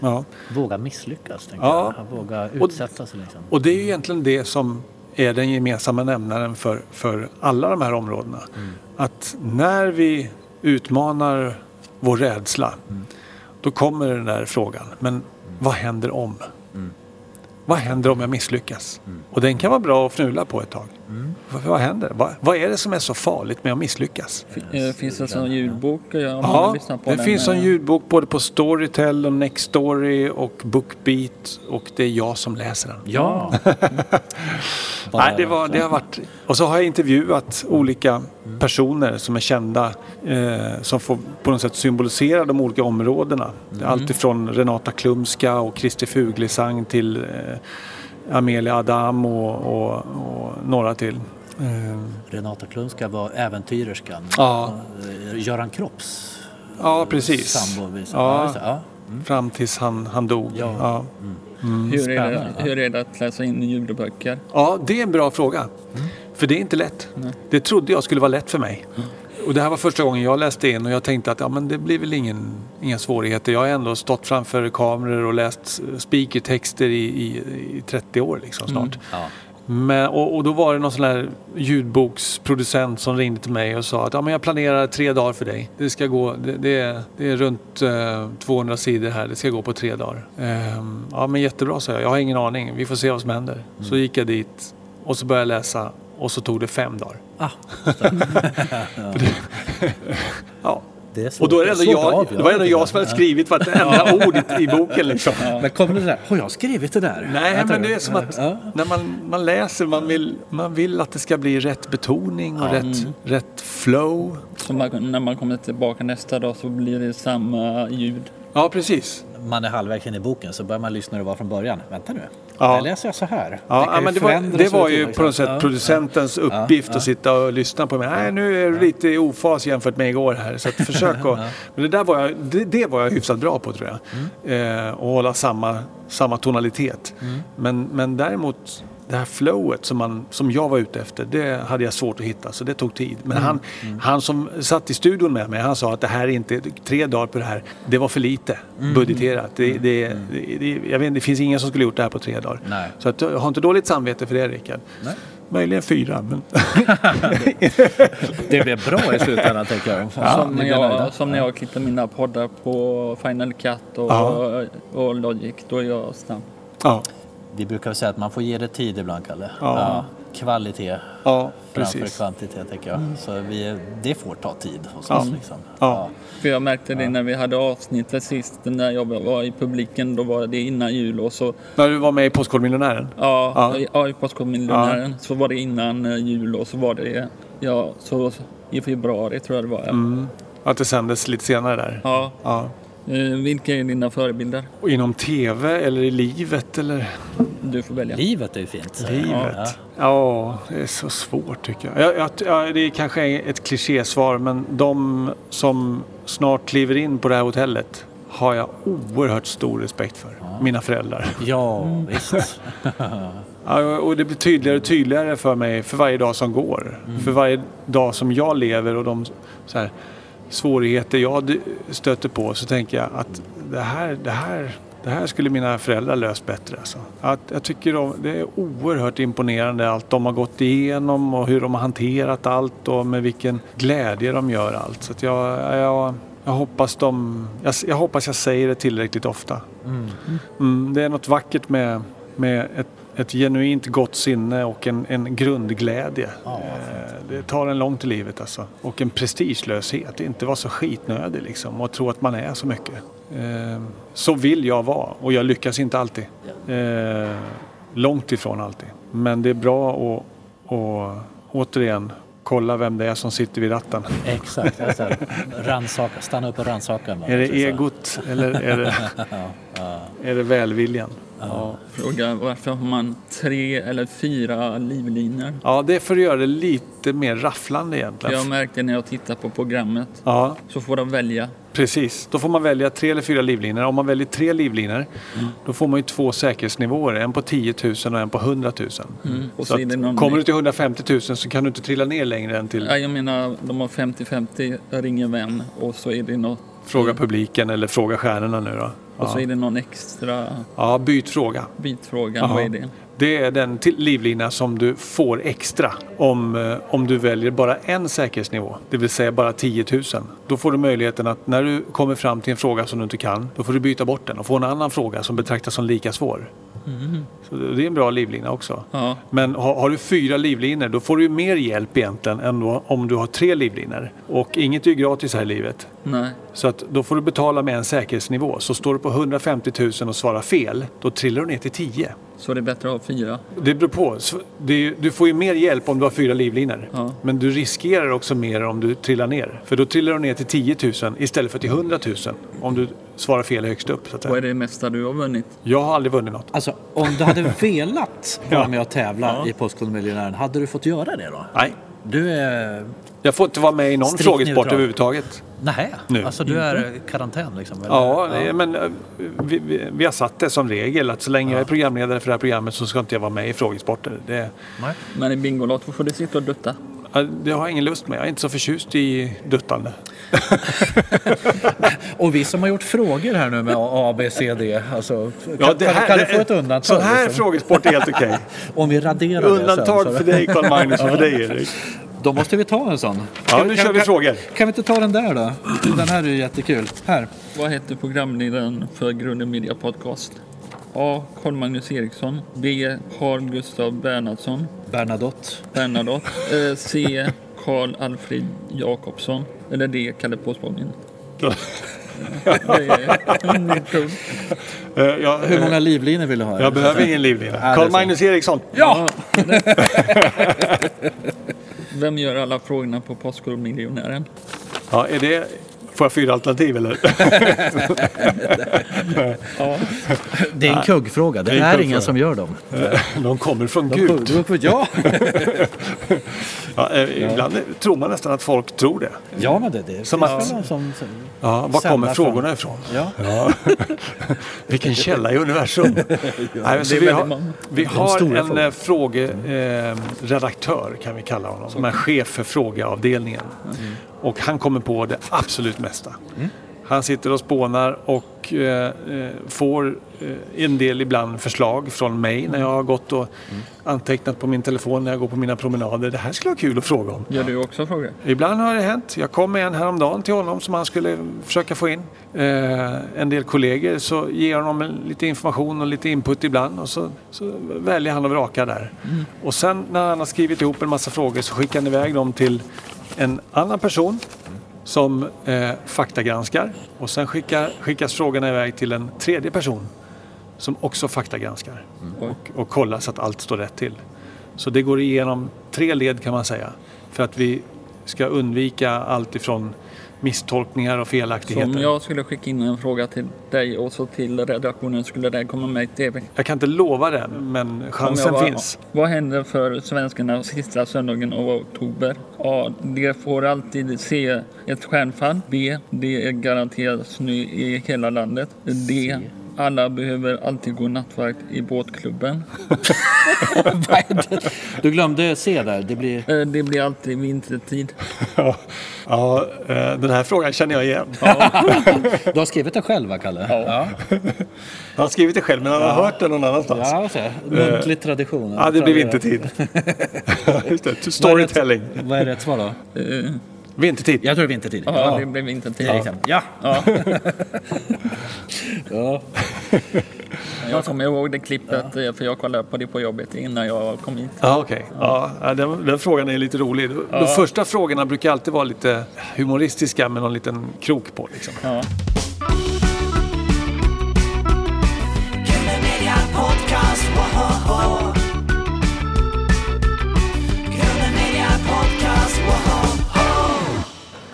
Ja. Våga misslyckas, tänker Ja. jag. Våga utsätta sig liksom. Och det är ju egentligen det som är den gemensamma nämnaren för, för alla de här områdena. Att när vi utmanar vår rädsla då kommer den där frågan. Men vad händer om? Vad händer om jag misslyckas? Och den kan vara bra att fnula på ett tag. Vad, vad händer? Vad, vad är det som är så farligt med att misslyckas? Eh, Finns det en ljudbok? Jag har Ja, det den, finns en eh, ljudbok både på Storytel och Nextory och Bookbeat och det är jag som läser den. Ja. [LAUGHS] Nej, det, var, det har varit... Och så har jag intervjuat olika personer som är kända eh, som får på något sätt symbolisera de olika områdena. Allt ifrån Renata Klumska och Christer Fuglesang till eh, Amelia Adam och, och, och några till. Eh, Renata Klunska var äventyrerskan. Ja. Eh, Göran Kropps ja, precis. sambo. Ja. ja. Fram tills han, han dog. Ja. Ja. Hur är, det, hur är det att läsa in ljudböcker? Ja, det är en bra fråga. Mm. För det är inte lätt. Det trodde jag skulle vara lätt för mig. Och det här var första gången jag läste in och jag tänkte att ja, men det blir väl ingen, inga svårigheter. Jag har ändå stått framför kameror och läst speakertexter i, i, i 30 år liksom snart. Ja. Men, och, och då var det någon sån här ljudboksproducent som ringde till mig och sa att ja, men jag planerar tre dagar för dig. Det, ska gå, det, det, är, det är runt eh, 200 sidor här, det ska gå på tre dagar. Ehm, ja men jättebra sa jag, jag har ingen aning, vi får se vad som händer. Så gick jag dit och så började jag läsa och så tog det fem dagar. Ah, [LAUGHS] Ja. det är svårt. Och då är det ändå jag, det var ändå jag som hade skrivit vartenda [LAUGHS] ord i, i boken liksom. Men kommer det där, har jag skrivit det där? Nej, Jag men det är som att Ja. när man, man läser, man vill, man vill att det ska bli rätt betoning och rätt, rätt flow. Så man, när man kommer tillbaka nästa dag så blir det samma ljud. Ja, precis. Man är halvvägs in i boken så börjar man lyssna hur det var från början. Vänta nu, Ja. där läser jag så här. Ja, ja ju men det var, det var ju tid, på något liksom. sätt Ja. producentens uppgift att sitta och lyssna på mig. Nej, nu är du lite i ofas jämfört med igår här. Så att försök att... [LAUGHS] Men det där var jag, det, det var jag hyfsat bra på tror jag. Mm. Eh, och hålla samma, samma tonalitet. Men, men däremot det här flowet som, man, som jag var ute efter, det hade jag svårt att hitta. Så det tog tid. Men han, han som satt i studion med mig, han sa att det här är inte, tre dagar på det här, det var för lite budgeterat. Det, det, det, det, jag vet, det finns ingen som skulle gjort det här på tre dagar. Nej. Så att, jag har inte dåligt samvete för det Rickard. Nej. möjligen fyra. Men... [LAUGHS] Det blev bra i slutändan tänker jag. som, ni när jag, som när jag klipper mina poddar på Final Cut och, Ja. och Logic. Då är jag snabb. ja, Vi brukar säga att man får ge det tid ibland, Kalle. Ja. Kvalitet ja, framför precis. kvantitet, tänker jag. Så vi, det får ta tid hos Ja. oss. Liksom. Ja. För jag märkte det när vi hade avsnittet sist när jag var i publiken. Då var det innan jul och så När du var med i Postkodmiljonären? Ja, Ja. ja. ja i Postkodmiljonären så var det innan eh, jul och så var det ja, så i februari tror jag det var. Ja. Mm. Att det sändes lite senare där? Ja. Ja. Eh, vilka är dina förebilder? Och inom tv eller i livet eller? Du får välja. Livet är ju fint. Livet? Ja, det är så svårt tycker jag. jag, jag ja, det är kanske är ett klichésvar men de som snart kliver in på det här hotellet har jag oerhört stor respekt för. Mina föräldrar. Ja, visst. [LAUGHS] Ja, och det blir tydligare och tydligare för mig för varje dag som går. För varje dag som jag lever och de så här, svårigheter jag stöter på så tänker jag att det här, det här, det här skulle mina föräldrar löst bättre. Alltså. Att jag tycker de, det är oerhört imponerande allt de har gått igenom och hur de har hanterat allt och med vilken glädje de gör allt. Så jag, jag, jag, hoppas de, jag, jag hoppas jag säger det tillräckligt ofta. Mm, det är något vackert med, med ett, ett genuint gott sinne och en, en grundglädje. Ja, Eh, det tar en långt i livet alltså. Och en prestigelöshet. Inte vara så skitnödig liksom och tro att man är så mycket. Eh, så vill jag vara och jag lyckas inte alltid. Eh, långt ifrån alltid. Men det är bra att, att återigen kolla vem det är som sitter vid ratten. Exakt. Alltså, ransaka, stanna upp och rannsaka. [LAUGHS] Är det egot eller är det, [LAUGHS] är det välviljan? Ja. Fråga varför har man tre eller fyra livlinor? Ja, det är för att göra det lite mer rafflande egentligen. Jag märkte när jag tittade på programmet Ja, så får de välja. precis. Då får man välja tre eller fyra livlinor. Om man väljer tre livlinor, då får man ju två säkerhetsnivåer. En på 10 000 och en på 100 000. Mm. Och Så att, någon... kommer du till 150 000 så kan du inte trilla ner längre än till Ja, jag menar, de har 50-50, ring en vän och så är det något... fråga publiken eller fråga stjärnorna nu då. Och så Ja, är det någon extra ja byt fråga. bitfråga. Jaha. Vad är det? Det är den livlina som du får extra om, eh, om du väljer bara en säkerhetsnivå, det vill säga bara 10 000. Då får du möjligheten att när du kommer fram till en fråga som du inte kan, då får du byta bort den och få en annan fråga som betraktas som lika svår. Så det är en bra livlina också. Ja, Men har, har du fyra livlinor då får du mer hjälp egentligen än om du har tre livlinor. Och inget är ju gratis här i livet. nej. Så att då får du betala med en säkerhetsnivå. Så står du på 150 000 och svarar fel, då trillar du ner till 10. Så det är bättre att ha fyra. Det beror på. Är, du får ju mer hjälp om du har fyra livlinor. Ja. Men du riskerar också mer om du trillar ner. För då trillar du ner till 10 000 istället för till 100 000. Om du svarar fel högst upp. Så att Vad är det mesta du har vunnit? Jag har aldrig vunnit något. Alltså, om du hade [LAUGHS] velat vara Ja. med och tävla Ja. i Postkodmiljonären, hade du fått göra det då? Nej. Du är... Jag får inte vara med i någon frågesport överhuvudtaget. Nej, Nu. alltså du är karantän liksom? eller? Ja, är- men eh, vi, vi, vi har satt det som regel att så länge jag är programledare för det här programmet så ska inte jag vara med i frågesporter. Det, Nej. Men i Bingolotto får du sitta och dutta. Ja, det har jag ingen lust med. Jag är inte så förtjust i duttande. [LAUGHS] Och vi som har gjort frågor här nu med A, B, C, D. Alltså, kan, det kan, här- kan du det- få ett undantag? Så här liksom? frågesport är helt okej. [LAUGHS] Om vi raderar det sen, Undantag för dig Carl Magnus och för dig Erik. Då måste vi ta en sån. Ja, nu kör vi frågor. Kan vi inte ta den där då? Den här är ju jättekul. Här. Vad heter programledaren för Grunden Media Podcast? A. Carl Magnus Eriksson. B. Carl Gustav Bernhardsson. Bernadotte. Bernadotte. Eh, C. Carl Alfred Jakobsson. Eller D. Kalle [LAUGHS] kund. Eh, Jag, Hur många livlinor vill du ha? jag behöver ingen livlina. det är Carl så. Magnus Eriksson. Ja! [LAUGHS] Vem gör alla frågorna på Postkodmiljonären? Ja, är det... Får jag fyra alternativ eller? [LAUGHS] Ja, Det är en kuggfråga. Det Det är är ingen som gör dem. [LAUGHS] De kommer från De- Gud. de- Ja, [LAUGHS] Ja, eh, ibland tror man nästan att folk tror det. ja men det, det Som att- som... som Ja, var kommer från- frågorna ifrån? ja. Ja. Vilken källa i universum. Nej, men så det är vi har, vi har en frågor. frågeredaktör eh, kan vi kalla honom. Som är chef för frågeavdelningen. Och han kommer på det absolut mesta. Han sitter och spånar och eh, eh, får eh, en del ibland förslag från mig när jag har gått och antecknat på min telefon när jag går på mina promenader. Det här skulle vara kul att fråga om. Gör du också frågor? Ibland har det hänt. Jag kom med en häromdagen till honom som han skulle försöka få in. Eh, en del kollegor så ger honom lite information och lite input ibland och så, så väljer han och vrakar där. Och sen när han har skrivit ihop en massa frågor så skickar han iväg dem till en annan person som eh, faktagranskar och sen skickar, skickas frågorna iväg till en tredje person som också faktagranskar och, och kollar så att allt står rätt till. Så det går igenom tre led kan man säga för att vi ska undvika allt ifrån misstolkningar och Så felaktigheter. om jag skulle skicka in en fråga till dig och så till redaktionen skulle det komma med i TV? Jag kan inte lova det, men chansen var- finns. Vad händer för svenskarna sista söndagen av oktober? A. De får alltid se ett stjärnfall. B. Det är garanterat snö i hela landet. D. Alla behöver alltid gå nattvakt i båtklubben. [LAUGHS] Du glömde se där. Det blir... Eh, Det blir alltid vintertid. [LAUGHS] Ja, ja, eh, den här frågan känner jag igen. [LAUGHS] Du har skrivit det själv va, Kalle? Ja. Jag har skrivit det själv, men han har hört det någon annanstans. Ja, så här. Muntlig tradition. Ja, det blir vintertid. Just det, storytelling. Vad är rätt svar då? Vintertid. Jag tror vintertid. Ja, det blir vintertid. Ja. Ja. ja. [LAUGHS] Jag kommer ihåg det klippet eh, för jag kollade på det på jobbet innan jag kom hit. Ja, okej. Ja, ja, den, den frågan är lite rolig. De, de första frågorna brukar alltid vara lite humoristiska med någon liten krok på. Liksom. Ja. Podcast,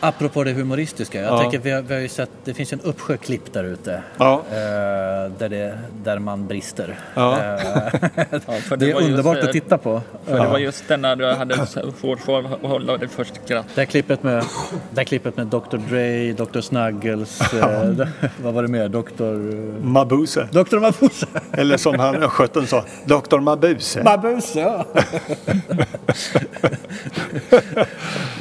Apropå det humoristiska. Jag Ja. tänker, vi har, vi har ju sett, det finns ju en uppsjö klipp där ute. Ja. Eh, där, det, där man brister. Ja. Eh, [LAUGHS] Ja, för det är var just, underbart eh, att titta på. För det var just den när du hade svårt för att hålla det först skratt. Det här klippet med, det här klippet med Dr Dre, Dr Snuggles, [LAUGHS] eh, [LAUGHS] vad var det mer? Dr... Mabuse. Dr Mabuse. Eller som han östgöten sa, Dr. Mabuse. Mabuse, ja.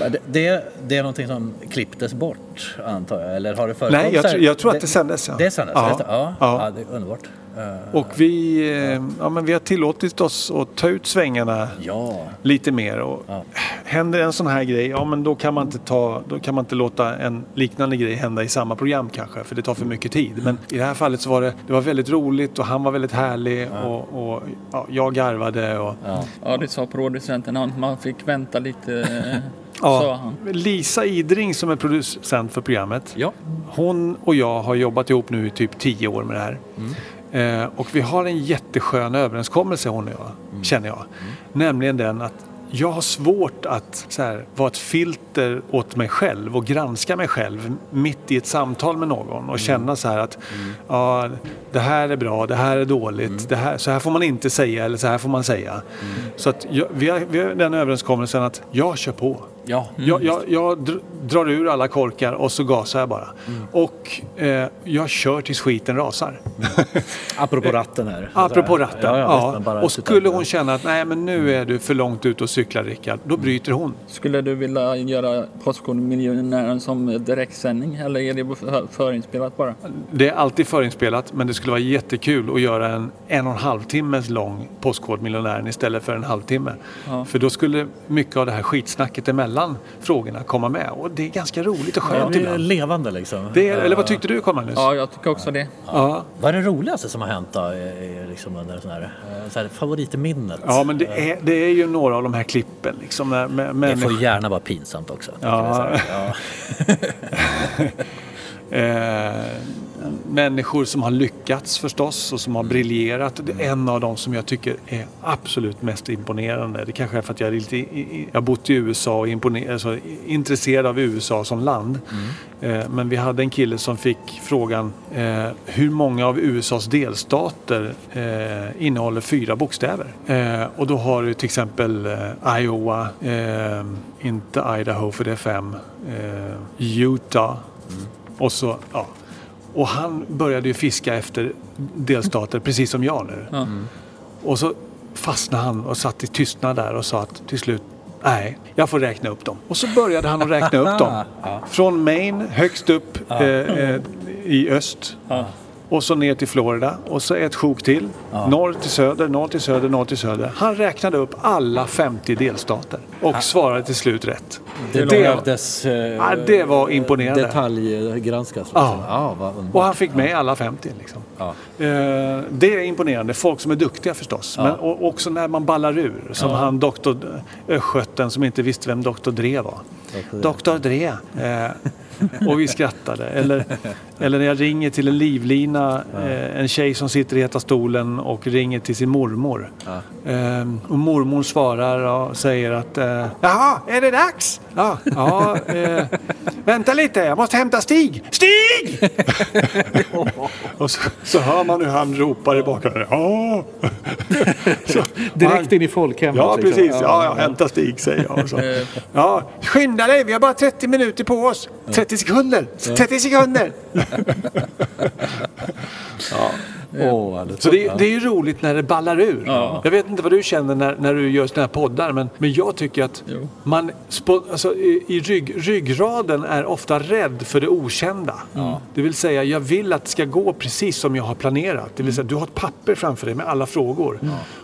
Det, det, det är någonting som klipptes bort, antar jag? Eller har det förekommit? Nej, jag, jag tror att det sändes. Ja. Det sändes? Ja. Ja. Ja. Ja. det är underbart. Eh, Och vi, eh, ja, men vi har tillåtit oss att ta ut svängarna ja. lite mer. Och Ja. Händer en sån här grej, ja men då kan, man inte ta, då kan man inte låta en liknande grej hända i samma program kanske, för det tar för mycket tid. Men i det här fallet så var det, det var väldigt roligt och han var väldigt härlig och, och ja, jag garvade. Och, Ja. Ja, det sa producenten. Man fick vänta lite, [LAUGHS] ja. Lisa Idring som är producent för programmet, ja. hon och jag har jobbat ihop nu i typ tio år med det här. Eh, och vi har en jätteskön överenskommelse hon och jag, känner jag. Nämligen den att jag har svårt att så här, vara ett filter åt mig själv och granska mig själv mitt i ett samtal med någon och känna så här att ja, det här är bra, det här är dåligt, det här, så här får man inte säga eller så här får man säga. Så att jag, vi, har, vi har den överenskommelsen att jag kör på. Ja. Jag, jag, jag dr- drar ur alla korkar och så gasar jag bara. Och eh, jag kör tills skiten rasar. [LAUGHS] Apropå ratten här. Apropå ratten. Ja, Ja, ja, och skulle hon känna att nej men nu är du för långt ut och cyklar Rickard, då bryter hon. Skulle du vilja göra Postkodmiljonären som direktsändning eller är det för- förinspelat bara? Det är alltid förinspelat men det skulle vara jättekul att göra en en och en halv timmes lång Postkodmiljonären istället för en halvtimme. Ja. För då skulle mycket av det här skitsnacket emellan frågorna komma med. Och det är ganska roligt och Ja, skönt det är ibland. levande liksom. Det är, eller vad tyckte du Carl-Magnus? Ja, jag tycker också det. ja. Vad är det roligaste som har hänt då? Liksom under sån här, eh, så här favoritminnet? Ja, men det är, det är ju några av de här klippen. Liksom, när, med, Det får gärna vara pinsamt också. Ja. [LAUGHS] Människor som har lyckats förstås och som har briljerat. Det är en av dem som jag tycker är absolut mest imponerande. Det kanske är för att jag, är lite, har bott i USA och imponer, alltså, intresserad av USA som land. Eh, men vi hade en kille som fick frågan eh, hur många av USAs delstater eh, innehåller fyra bokstäver? Och då har du till exempel Iowa, inte Idaho för det är fem, Utah och så, ja. Och han började ju fiska efter delstater precis som jag nu. Ja. Och så fastnade han och satt i tystnad där och sa att till slut Nej, jag får räkna upp dem. Och så började han att räkna upp dem. [LAUGHS] Från Maine högst upp eh, eh, i öst. Ja. Och så ner till Florida. Och så ett sjok till. Norr till söder, norr till söder, norr till söder. Han räknade upp alla 50 delstater. Och svarade till slut rätt. Det Det- behövdes eh, Ja, det var imponerande. detaljgranskas. Ja. ja vad underbart. Och han fick med alla 50 liksom. Ja. Eh, det är imponerande. Folk som är duktiga förstås. Men och, också när man ballar ur. Som han doktor östgöten som inte visste vem doktor Dre var. Doktor Dre. Eh, och vi skrattade. Eller, eller när jag ringer till en livlina, eh, en tjej som sitter i Heta stolen och ringer till sin mormor. Eh, och mormor svarar och säger att eh, Jaha, är det dags? Ja, ja eh, vänta lite, jag måste hämta Stig. Stig! [LAUGHS] och så, så hör man hur han ropar i bakgrunden. Ja! [LAUGHS] så, Direkt in i folkhemmet. Ja, liksom. precis. Ja, ja, hämta Stig, säger jag. Så. Ja, skynda dig, vi har bara 30 minuter på oss. 30 sekunder! 30 sekunder! Åh, alldeles- Så det, det är ju roligt när det ballar ur. Ja. Jag vet inte vad du känner när, när du gör sådana här poddar, men, men jag tycker att Jo. man alltså, i, i rygg, ryggraden är ofta rädd för det okända. Det vill säga, jag vill att det ska gå precis som jag har planerat. Det vill säga, du har ett papper framför dig med alla frågor.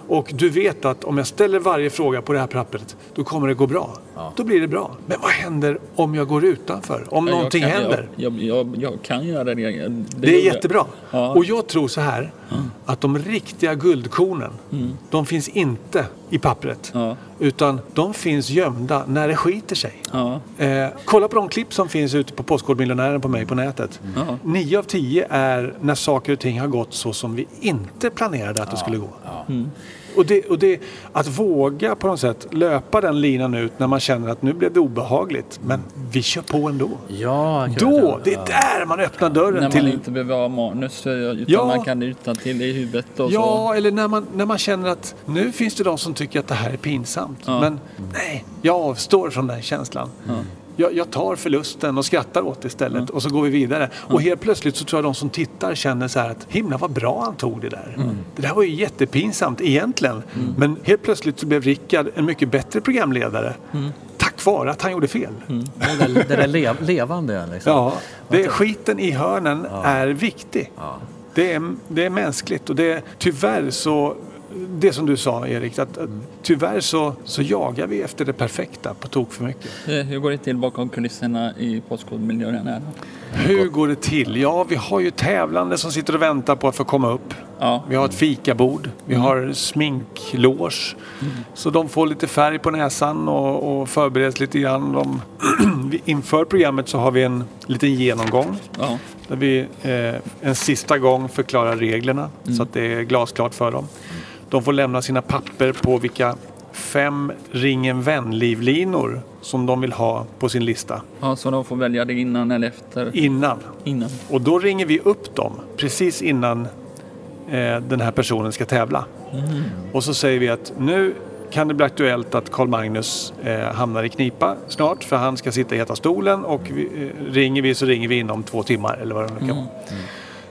Och du vet att om jag ställer varje fråga på det här pappret, då kommer det gå bra. Då blir det bra. Men vad händer om jag går utanför? Om Ja, jag någonting kan, händer? Jag, jag, jag, jag kan göra det. Det, Det är jättebra. Ja. Och jag tror så här att de riktiga guldkornen, de finns inte i pappret. Ja. Utan de finns gömda när det skiter sig. Ja. Eh, kolla på de klipp som finns ute på Postkodmiljonären på mig på nätet. Ja. Nio av tio är när saker och ting har gått så som vi inte planerade att det skulle gå. Och, det, och det, att våga på något sätt löpa den linan ut när man känner att nu blev det obehagligt. Men vi kör på ändå. Ja, Då, det är där man öppnar dörren När man till... inte behöver ha manus utan Ja. man kan utan till i huvudet och Ja, eller när man, när man känner att nu finns det de som tycker att det här är pinsamt. Ja. Men nej, jag avstår från den känslan. Jag, jag tar förlusten och skrattar åt det istället och så går vi vidare. Och helt plötsligt så tror jag de som tittar känner så här att himla vad bra han tog det där. Det där var ju jättepinsamt egentligen. Men helt plötsligt så blev Rickard en mycket bättre programledare. Tack vare att han gjorde fel. Det där, det där lev, levande liksom. Ja, det är, skiten i hörnen är viktig. Det, är, det är mänskligt och det är tyvärr så det som du sa Erik, att, att tyvärr så, så jagar vi efter det perfekta på tok för mycket. Eh, Hur går det till bakom kulisserna i Postkodmiljön? här? Hur går det till? Ja, vi har ju tävlande som sitter och väntar på att få komma upp. Ja. Vi har ett fikabord, vi har sminklås. Så de får lite färg på näsan och, och förbereds lite grann. De, [CLEARS THROAT] inför programmet så har vi en liten genomgång Ja. Där vi eh, en sista gång förklarar reglerna så att det är glasklart för dem. De får lämna sina papper på vilka fem ring en vän-livlinor som de vill ha på sin lista ja, så de får välja det innan eller efter? innan. Innan. Och då ringer vi upp dem precis innan eh, den här personen ska tävla. Och så säger vi att nu kan det bli aktuellt att Karl Magnus eh, hamnar i knipa snart för han ska sitta i Heta stolen och vi, eh, ringer vi så ringer vi inom två timmar eller vad det nu kan vara.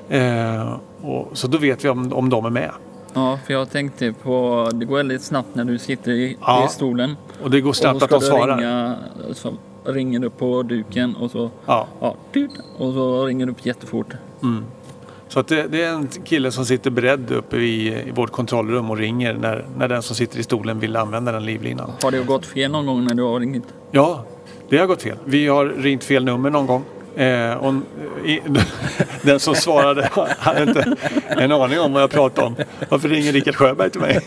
Eh, och, så då vet vi om, om de är med. Ja, för jag tänkte på, det går väldigt snabbt när du sitter i, Ja. i stolen. Och det går snabbt att de svarar. ringa, så ringer du på duken och så, Ja. ja, och så ringer du upp jättefort. Så att det, det är en kille som sitter beredd uppe i, i vårt kontrollrum och ringer när, när den som sitter i stolen vill använda den livlinan. Har det gått fel någon gång när du har ringt? Ja, det har gått fel. Vi har ringt fel nummer någon gång. Eh, och, i, den som svarade hade inte en aning om vad jag pratade om. Varför ringer Rickard Sjöberg till mig?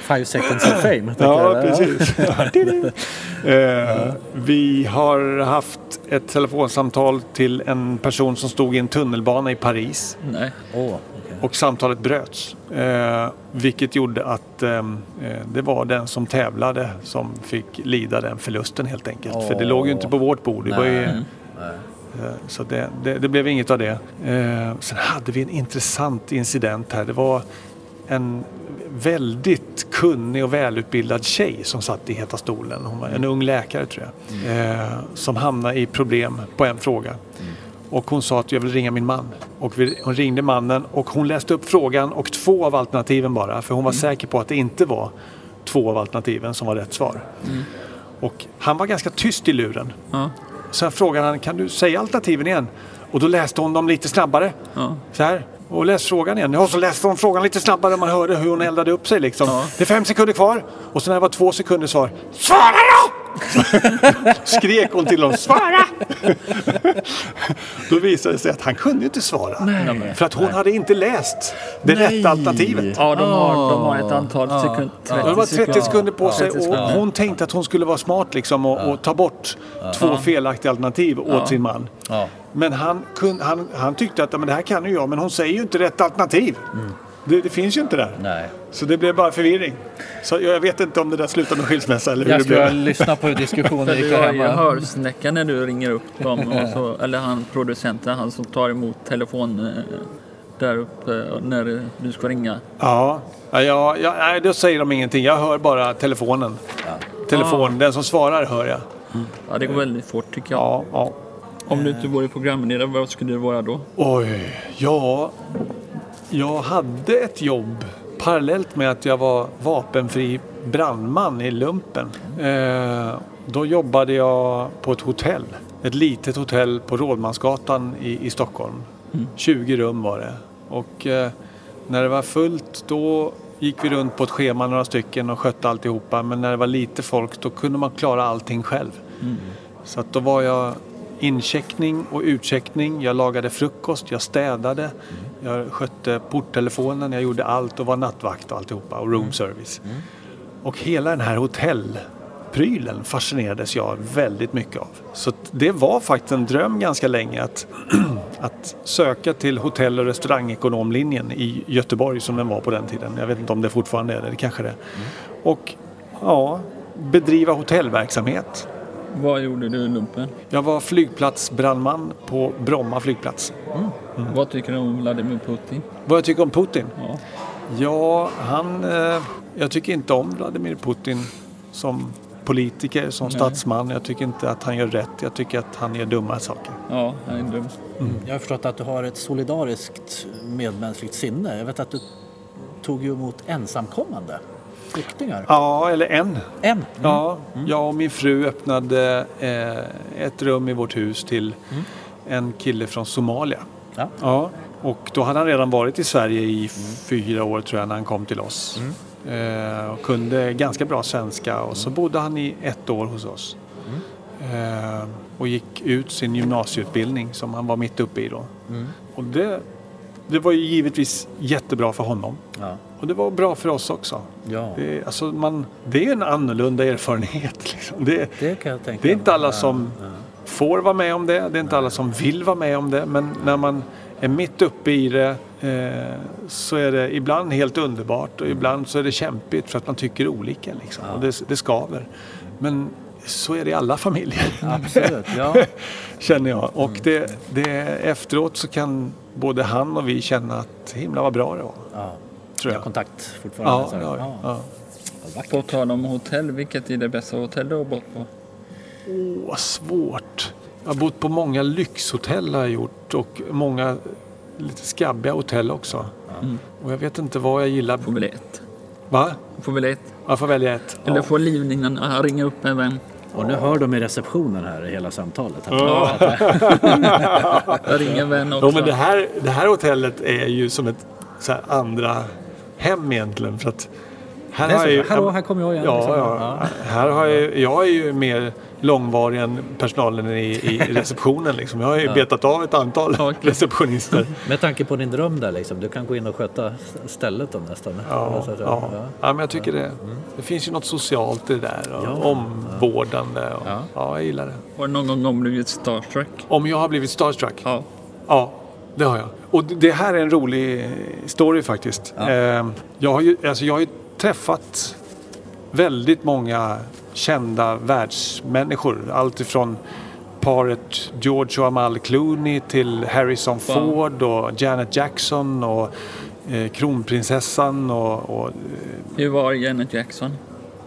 Five seconds of fame. Ja, jag. precis. eh, vi har haft ett telefonsamtal till en person som stod i en tunnelbana i Paris. Nej. Åh, okej. Och samtalet bröts. Eh, vilket gjorde att eh, det var den som tävlade som fick lida den förlusten helt enkelt. För det låg ju inte på vårt bord. Det var ju, Nej. Eh, så det, det, det blev inget av det. Eh, sen hade vi en intressant incident här. Det var en väldigt kunnig och välutbildad tjej som satt i Heta stolen. Hon var en ung läkare tror jag. Eh, som hamnade i problem på en fråga. Och hon sa att jag vill ringa min man. Och vi, hon ringde mannen och hon läste upp frågan och två av alternativen bara. För hon var säker på att det inte var två två av alternativen som var rätt svar. Och han var ganska tyst i luren. Sen frågade han, kan du säga alternativen igen? Och då läste hon dem lite snabbare. Ja. Så här. Och läs frågan igen. Ja, så läste hon frågan lite snabbare. Man hörde hur hon eldade upp sig liksom. Ja. Det är fem sekunder kvar. Och sen när det var två sekunder svar. Svara då! [LAUGHS] Skrek hon till honom. Svara! då visade det sig att han kunde inte svara. Nej. För att hon hade inte läst det Nej. rätta alternativet. Ja, de har, de har ett antal Ja. sekunder. Ja. Ja, det var 30 sekunder på sig 30 och hon tänkte att hon skulle vara smart liksom och, och ta bort två felaktiga alternativ åt sin man. Ja. Men han, kun, han, han tyckte att "Ja, men det här kan ju jag, men hon säger ju inte rätt alternativ. Det, det finns ju inte där. Nej. Så det blev bara förvirring. Så jag vet inte om det där slutar med skilsmässa eller hur Jag det ska blev. lyssna på hur diskussionen gick du där har ju hemma. hörsnäcka när du ringer upp dem. Och så, eller han producenten, han som tar emot telefon eh, där uppe när du ska ringa. Ja, ja, ja, ja, nej, då säger de ingenting. Jag hör bara telefonen. Telefon, den som svarar hör jag. Ja, det går väldigt fort tycker jag. Ja, ja. Om du inte vore programledare, vad skulle det vara då? Oj, ja. Jag hade ett jobb parallellt med att jag var vapenfri brandman i lumpen. Eh, då jobbade jag på ett hotell. Ett litet hotell på Rådmansgatan i, i Stockholm. 20 rum var det. Och eh, när det var fullt då gick vi runt på ett schema några stycken och skötte alltihopa. Men när det var lite folk då kunde man klara allting själv. Så att då var jag incheckning och utcheckning. Jag lagade frukost, jag städade, jag skötte porttelefonen, jag gjorde allt och var nattvakt och alltihopa och room service. Och hela den här hotellprylen fascinerades jag väldigt mycket av. Så det var faktiskt en dröm ganska länge att, [CLEARS THROAT] att söka till hotell och restaurangekonomlinjen i Göteborg som den var på den tiden. Jag vet inte om det fortfarande är det, det kanske det är. Och ja, bedriva hotellverksamhet. Vad gjorde du i lumpen? Jag var flygplatsbrandman på Bromma flygplats. Vad tycker du om Vladimir Putin? Vad jag tycker om Putin? Ja. Ja, han... Eh, jag tycker inte om Vladimir Putin som politiker, som statsman. Jag tycker inte att han gör rätt. Jag tycker att han gör dumma saker. Ja, han är dum. Jag har förstått att du har ett solidariskt medmänskligt sinne. Jag vet att du tog emot ensamkommande flyktingar. Ja, eller en. En? Ja, jag och min fru öppnade eh, ett rum i vårt hus till en kille från Somalia. Ja. Ja, och då hade han redan varit i Sverige i fyra år tror jag när han kom till oss. Eh, och kunde ganska bra svenska och så bodde han i ett år hos oss. Eh, och gick ut sin gymnasieutbildning som han var mitt uppe i då. Och det, det var ju givetvis jättebra för honom. Ja. Och det var bra för oss också. ja. Det, alltså man, det är en annorlunda erfarenhet. Liksom. Det, Det kan jag tänka det är inte alla som ja. får vara med om det. Det är inte alla som vill vara med om det. Men när man är mitt uppe i det eh, så är det ibland helt underbart och ibland så är det kämpigt för att man tycker olika. Liksom. Och det, skaver. Men så är det i alla familjer. [LAUGHS] Absolut, ja. [LAUGHS] Känner jag. Och det, det, efteråt så kan både han och vi känna att himla vad bra det var. Ja. Tror Jag jag. kontakt fortfarande. Ja, så här. ja, ja. Vad vackert. På tal om hotell, vilket är det bästa hotell du har bott på? Åh, vad svårt. Jag har bott på många lyxhotell har jag gjort och många lite skabbiga hotell också. Mm. Och jag vet inte vad jag gillar. Får väl ett. Va? Får väl ett. Jag får välja ett. Eller Ja. får livningen att ringa upp en vän. Och nu hör de i receptionen här i hela samtalet. Jag ringer en vän också. Ja, men det, här, det här hotellet är ju som ett så här, andra hem egentligen. För att här har jag ju, hallå, här kommer jag igen, Ja, liksom. ja. Här har jag, jag är ju mer långvarig än personalen i, i receptionen. Liksom. Jag har ju betat av ett antal receptionister. Med tanke på din dröm där liksom. Du kan gå in och sköta stället då nästan. Ja, att- ja. ja, men jag tycker det. Det finns ju något socialt i det där. Och Ja. Omvårdande. Och, Ja. ja. jag gillar det. Har du någon gång blivit starstruck? Om jag har blivit starstruck? Ja. Ja, det har jag. Och det- här är en rolig story faktiskt. Ja. Eh, Jag, har ju, alltså jag har ju träffat väldigt många kända världsmänniskor. Allt ifrån paret George och Amal Clooney till Harrison Ford och Janet Jackson och eh, kronprinsessan och, och Hur var Janet Jackson?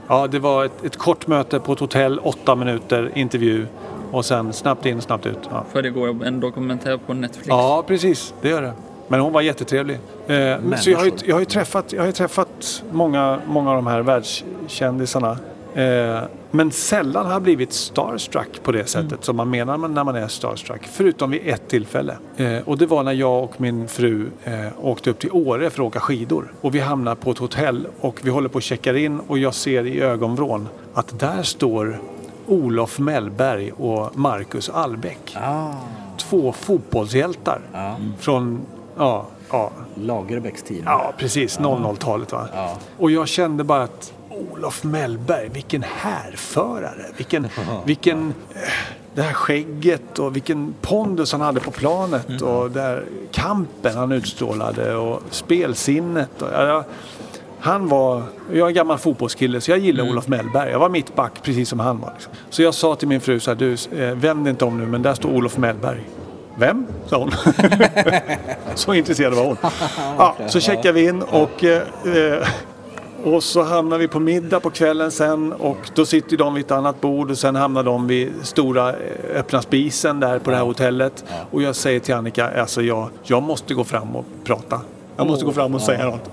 Ja, det var ett, ett kort möte på ett hotell, åtta minuter intervju och sen snabbt in, snabbt ut. Ja, För det går en dokumentär på Netflix. ja precis, det gör det. Men hon var jättetrevlig. Eh, men så jag har, ju, jag, har ju träffat, jag har ju träffat många, många av de här världskändisarna. Eh, men sällan har jag blivit starstruck på det sättet som man menar när man är starstruck. Förutom vid ett tillfälle. Eh, och det var när jag och min fru eh, åkte upp till Åre för att åka skidor. Och vi hamnar på ett hotell och vi håller på att checka in och jag ser i ögonvrån att där står Olof Mellberg och Marcus Albeck. Ah, Två fotbollshjältar ja. från, ja, ja, Lagerbäcks tid. ja precis, 00-talet va. Ja. Och jag kände bara att Olof Mellberg, vilken härförare. Vilken, vilken, eh, det här skägget och vilken pondus han hade på planet och där kampen han utstrålade och spelsinnet. Och, ja, han var, jag är en gammal fotbollskille så jag gillar Olof Mellberg. Jag var mittback precis som han var. Liksom. Så jag sa till min fru så här, du eh, vänd inte om nu men där står Olof Mellberg. Vem? sa hon. [LAUGHS] så intresserad var hon. [LAUGHS] Ja, så checkade vi in och eh, eh, och så hamnar vi på middag på kvällen sen och då sitter de vid ett annat bord och sen hamnar de vid stora eh, öppna spisen där på det här hotellet. Och jag säger till Annika, alltså jag, jag måste gå fram och prata. Jag måste gå fram och säga något.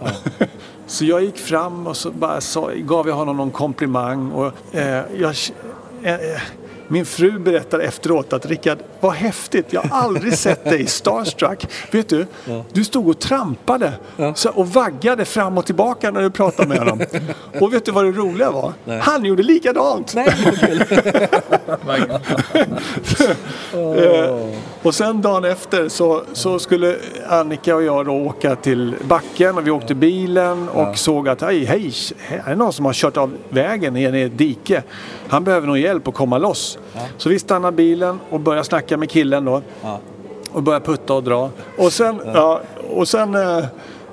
Så jag gick fram och så bara sa, gav jag honom någon komplimang. Och, eh, jag, eh, eh, min fru berättar efteråt att Rickard, vad häftigt, jag har aldrig sett dig starstruck. Vet du, du stod och trampade så, och vaggade fram och tillbaka när du pratade med honom. [LAUGHS] Och vet du vad det roliga var? Han gjorde likadant. [LAUGHS] Eh, och sen dagen efter så, så skulle Annika och jag då åka till backen och vi åkte bilen och såg att hej, hej, här är någon som har kört av vägen ner i ett dike. Han behöver nog hjälp att komma loss. Så vi stannar bilen och börjar snacka med killen då. Och börjar putta och dra. Och sen, ja. och sen eh,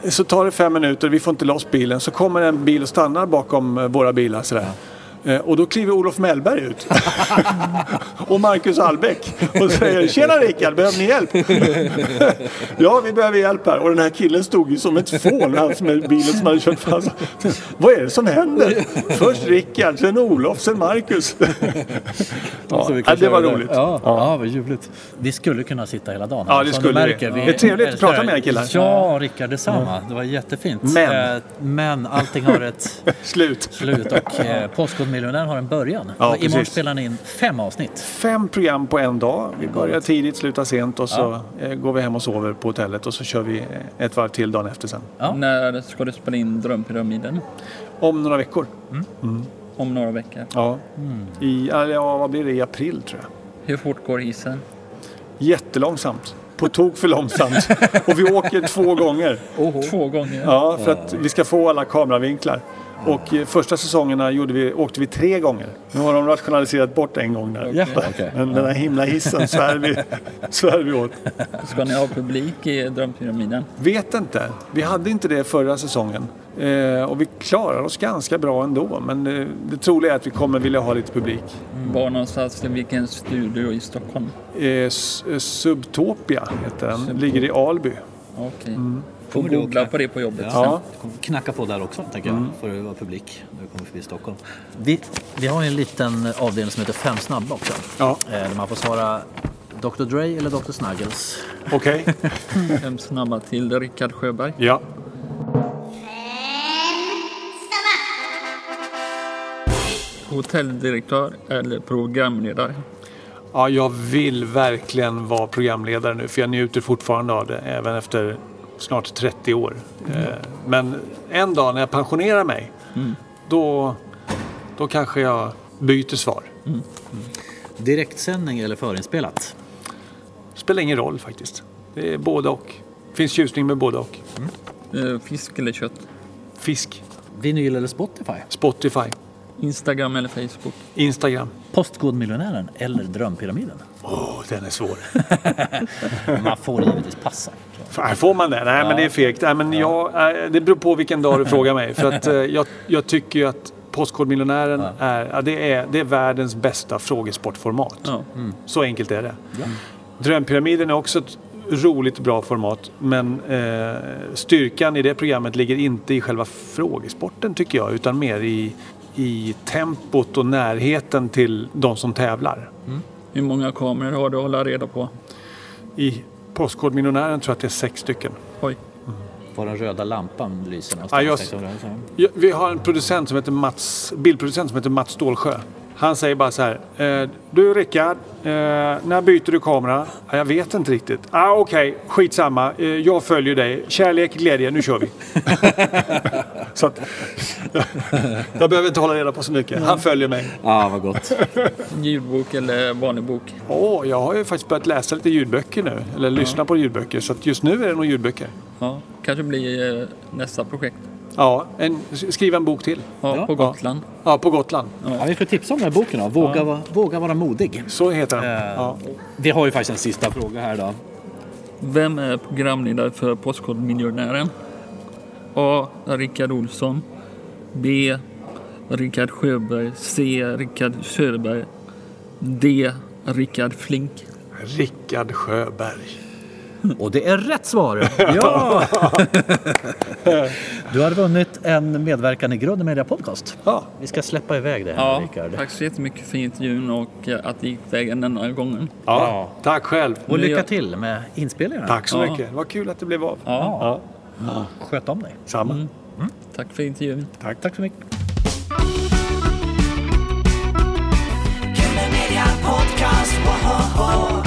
så tar det fem minuter, vi får inte loss bilen. Så kommer en bil och stannar bakom eh, våra bilar sådär. Eh, Och då kliver Olof Mellberg ut. [LAUGHS] och Marcus Albeck. Och säger Tjena Rickard, behöver ni hjälp? [LAUGHS] ja, vi behöver hjälp här. Och den här killen stod ju som ett fån, han med bilen som hade kört fast. [LAUGHS] Vad är det som händer? Först Rickard, sen Olof, sen Marcus. ja, ja, det var roligt. Ja, ja. vad ljuvligt. Vi skulle kunna sitta hela dagen. Ja, det skulle du vi. märker, Det är trevligt att prata med er killar. Ja, Rickard, detsamma. Det var jättefint. Men. Eh, Men allting har ett Slut. slut och eh, Postkodmiljonären har en början. Ja, och imorgon precis. spelar ni in fem avsnitt. Fem program på en dag. Vi börjar tidigt, slutar sent och så eh, går vi hem och sover på hotellet och så kör vi eh, ett varv till dagen efter sen. Ja. När ska du spela in Drömpyramiden? Om några veckor. Om några veckor. Ja. I, ja, vad blir det? I april tror jag. Hur fort går hissen? Jättelångsamt. På tok för långsamt. [LAUGHS] Och vi åker två gånger. Två gånger? Ja, för att vi ska få alla kameravinklar. Och eh, första säsongerna gjorde vi, åkte vi tre gånger. Nu har de rationaliserat bort en gång där. Ja, okej. Men den här himla hissen svär vi, [LAUGHS] svär vi åt. Ska ni ha publik i Drömpyramiden? Vet inte. Vi hade inte det förra säsongen. Eh, och vi klarar oss ganska bra ändå. Men eh, det troliga är att vi kommer vilja ha lite publik. Var någonstans, i vilken studio i Stockholm? Eh, eh, Subtopia heter den. Ligger i Alby. Okej. Mm. Kommer du googla på det på jobbet. Ja. Kommer knacka på där också, tänker Mm. jag, för att vara publik när du kommer förbi Stockholm. Vi, vi har en liten avdelning som heter Fem snabba också. Ja, Eh, Där man får svara Dr Dre eller Dr Snuggles. okej. [LAUGHS] Vem snabba till? Rickard Sjöberg. Ja. Hotelldirektör eller programledare? ja, jag vill verkligen vara programledare nu. För jag njuter fortfarande av det. Även efter snart 30 år. Eh, men en dag när jag pensionerar mig. Då, då kanske jag byter svar. Direktsändning eller förinspelat? Spelar ingen roll faktiskt. Det är både och. Finns tjusning med både och. Eh, Fisk eller kött? Fisk. Vinyl eller Spotify? Spotify. Instagram eller Facebook? Instagram. Postkodmiljonären eller Drömpyramiden? Åh, den är svår. [LAUGHS] Man får givetvis passa. Får man det? Nej, men det är fegt. Nej, men jag, eh, det beror på vilken dag du frågar mig. För att, eh, [LAUGHS] jag, jag tycker ju att Postkodmiljonären är, ja, det är, det är världens bästa frågesportformat. Ja. Så enkelt är det. Drömpyramiden är också ett roligt bra format. Men eh, styrkan i det programmet ligger inte i själva frågesporten tycker jag. Utan mer i, i tempot och närheten till de som tävlar. Hur många kameror har du att hålla reda på? I Postkodmiljonären tror jag att det är sex stycken. Oj. Var den röda lampan lyser Ja, någonstans. jag- tänkte jag. Så- Ja, Vi har en producent som heter Mats, bildproducent som heter Mats Stålsjö. Han säger bara så här. Eh, du Rickard, eh, när byter du kamera? Ja, jag vet inte riktigt. Ah, Okej, skitsamma. Eh, jag följer dig. Kärlek, glädje, nu kör vi. [LAUGHS] så att, [LAUGHS] jag behöver inte hålla reda på så mycket. Han följer mig. Ja, vad gott. [LAUGHS] Ljudbok eller vanlig bok? Åh, jag har ju faktiskt börjat läsa lite ljudböcker nu. Eller lyssna på ljudböcker. Så att just nu är det nog ljudböcker. Ja, kanske blir eh, nästa projekt. Ja, en, skriva en bok till. Ja, Ja. på Gotland. Ja, på Gotland. Ja, vi får tipsa om den här boken då. Våga, va- våga vara modig. Så heter den. Eh, Ja. Vi har ju faktiskt en sista fråga här då. Vem är programledare för Postkodmiljonären? A. Rickard Olsson. B. Rickard Sjöberg. C. Rickard Söderberg. D. Rickard Flink. Rickard Sjöberg. Och det är rätt svar! [LAUGHS] Ja! [LAUGHS] Du har vunnit en medverkan i Grunden Media Podcast. Ja. Vi ska släppa iväg det här, ja, Rickard. Tack så jättemycket för intervjun och eh, att det gick vägen den här gången. Ja, ja. tack själv! Och lycka till med inspelningarna. Tack så mycket, det var kul att det blev av. Ja. Ja. Sköt om dig. Samma. Mm. Mm. Tack för intervjun. Tack. Tack så mycket. Podcast, whoa, whoa, whoa.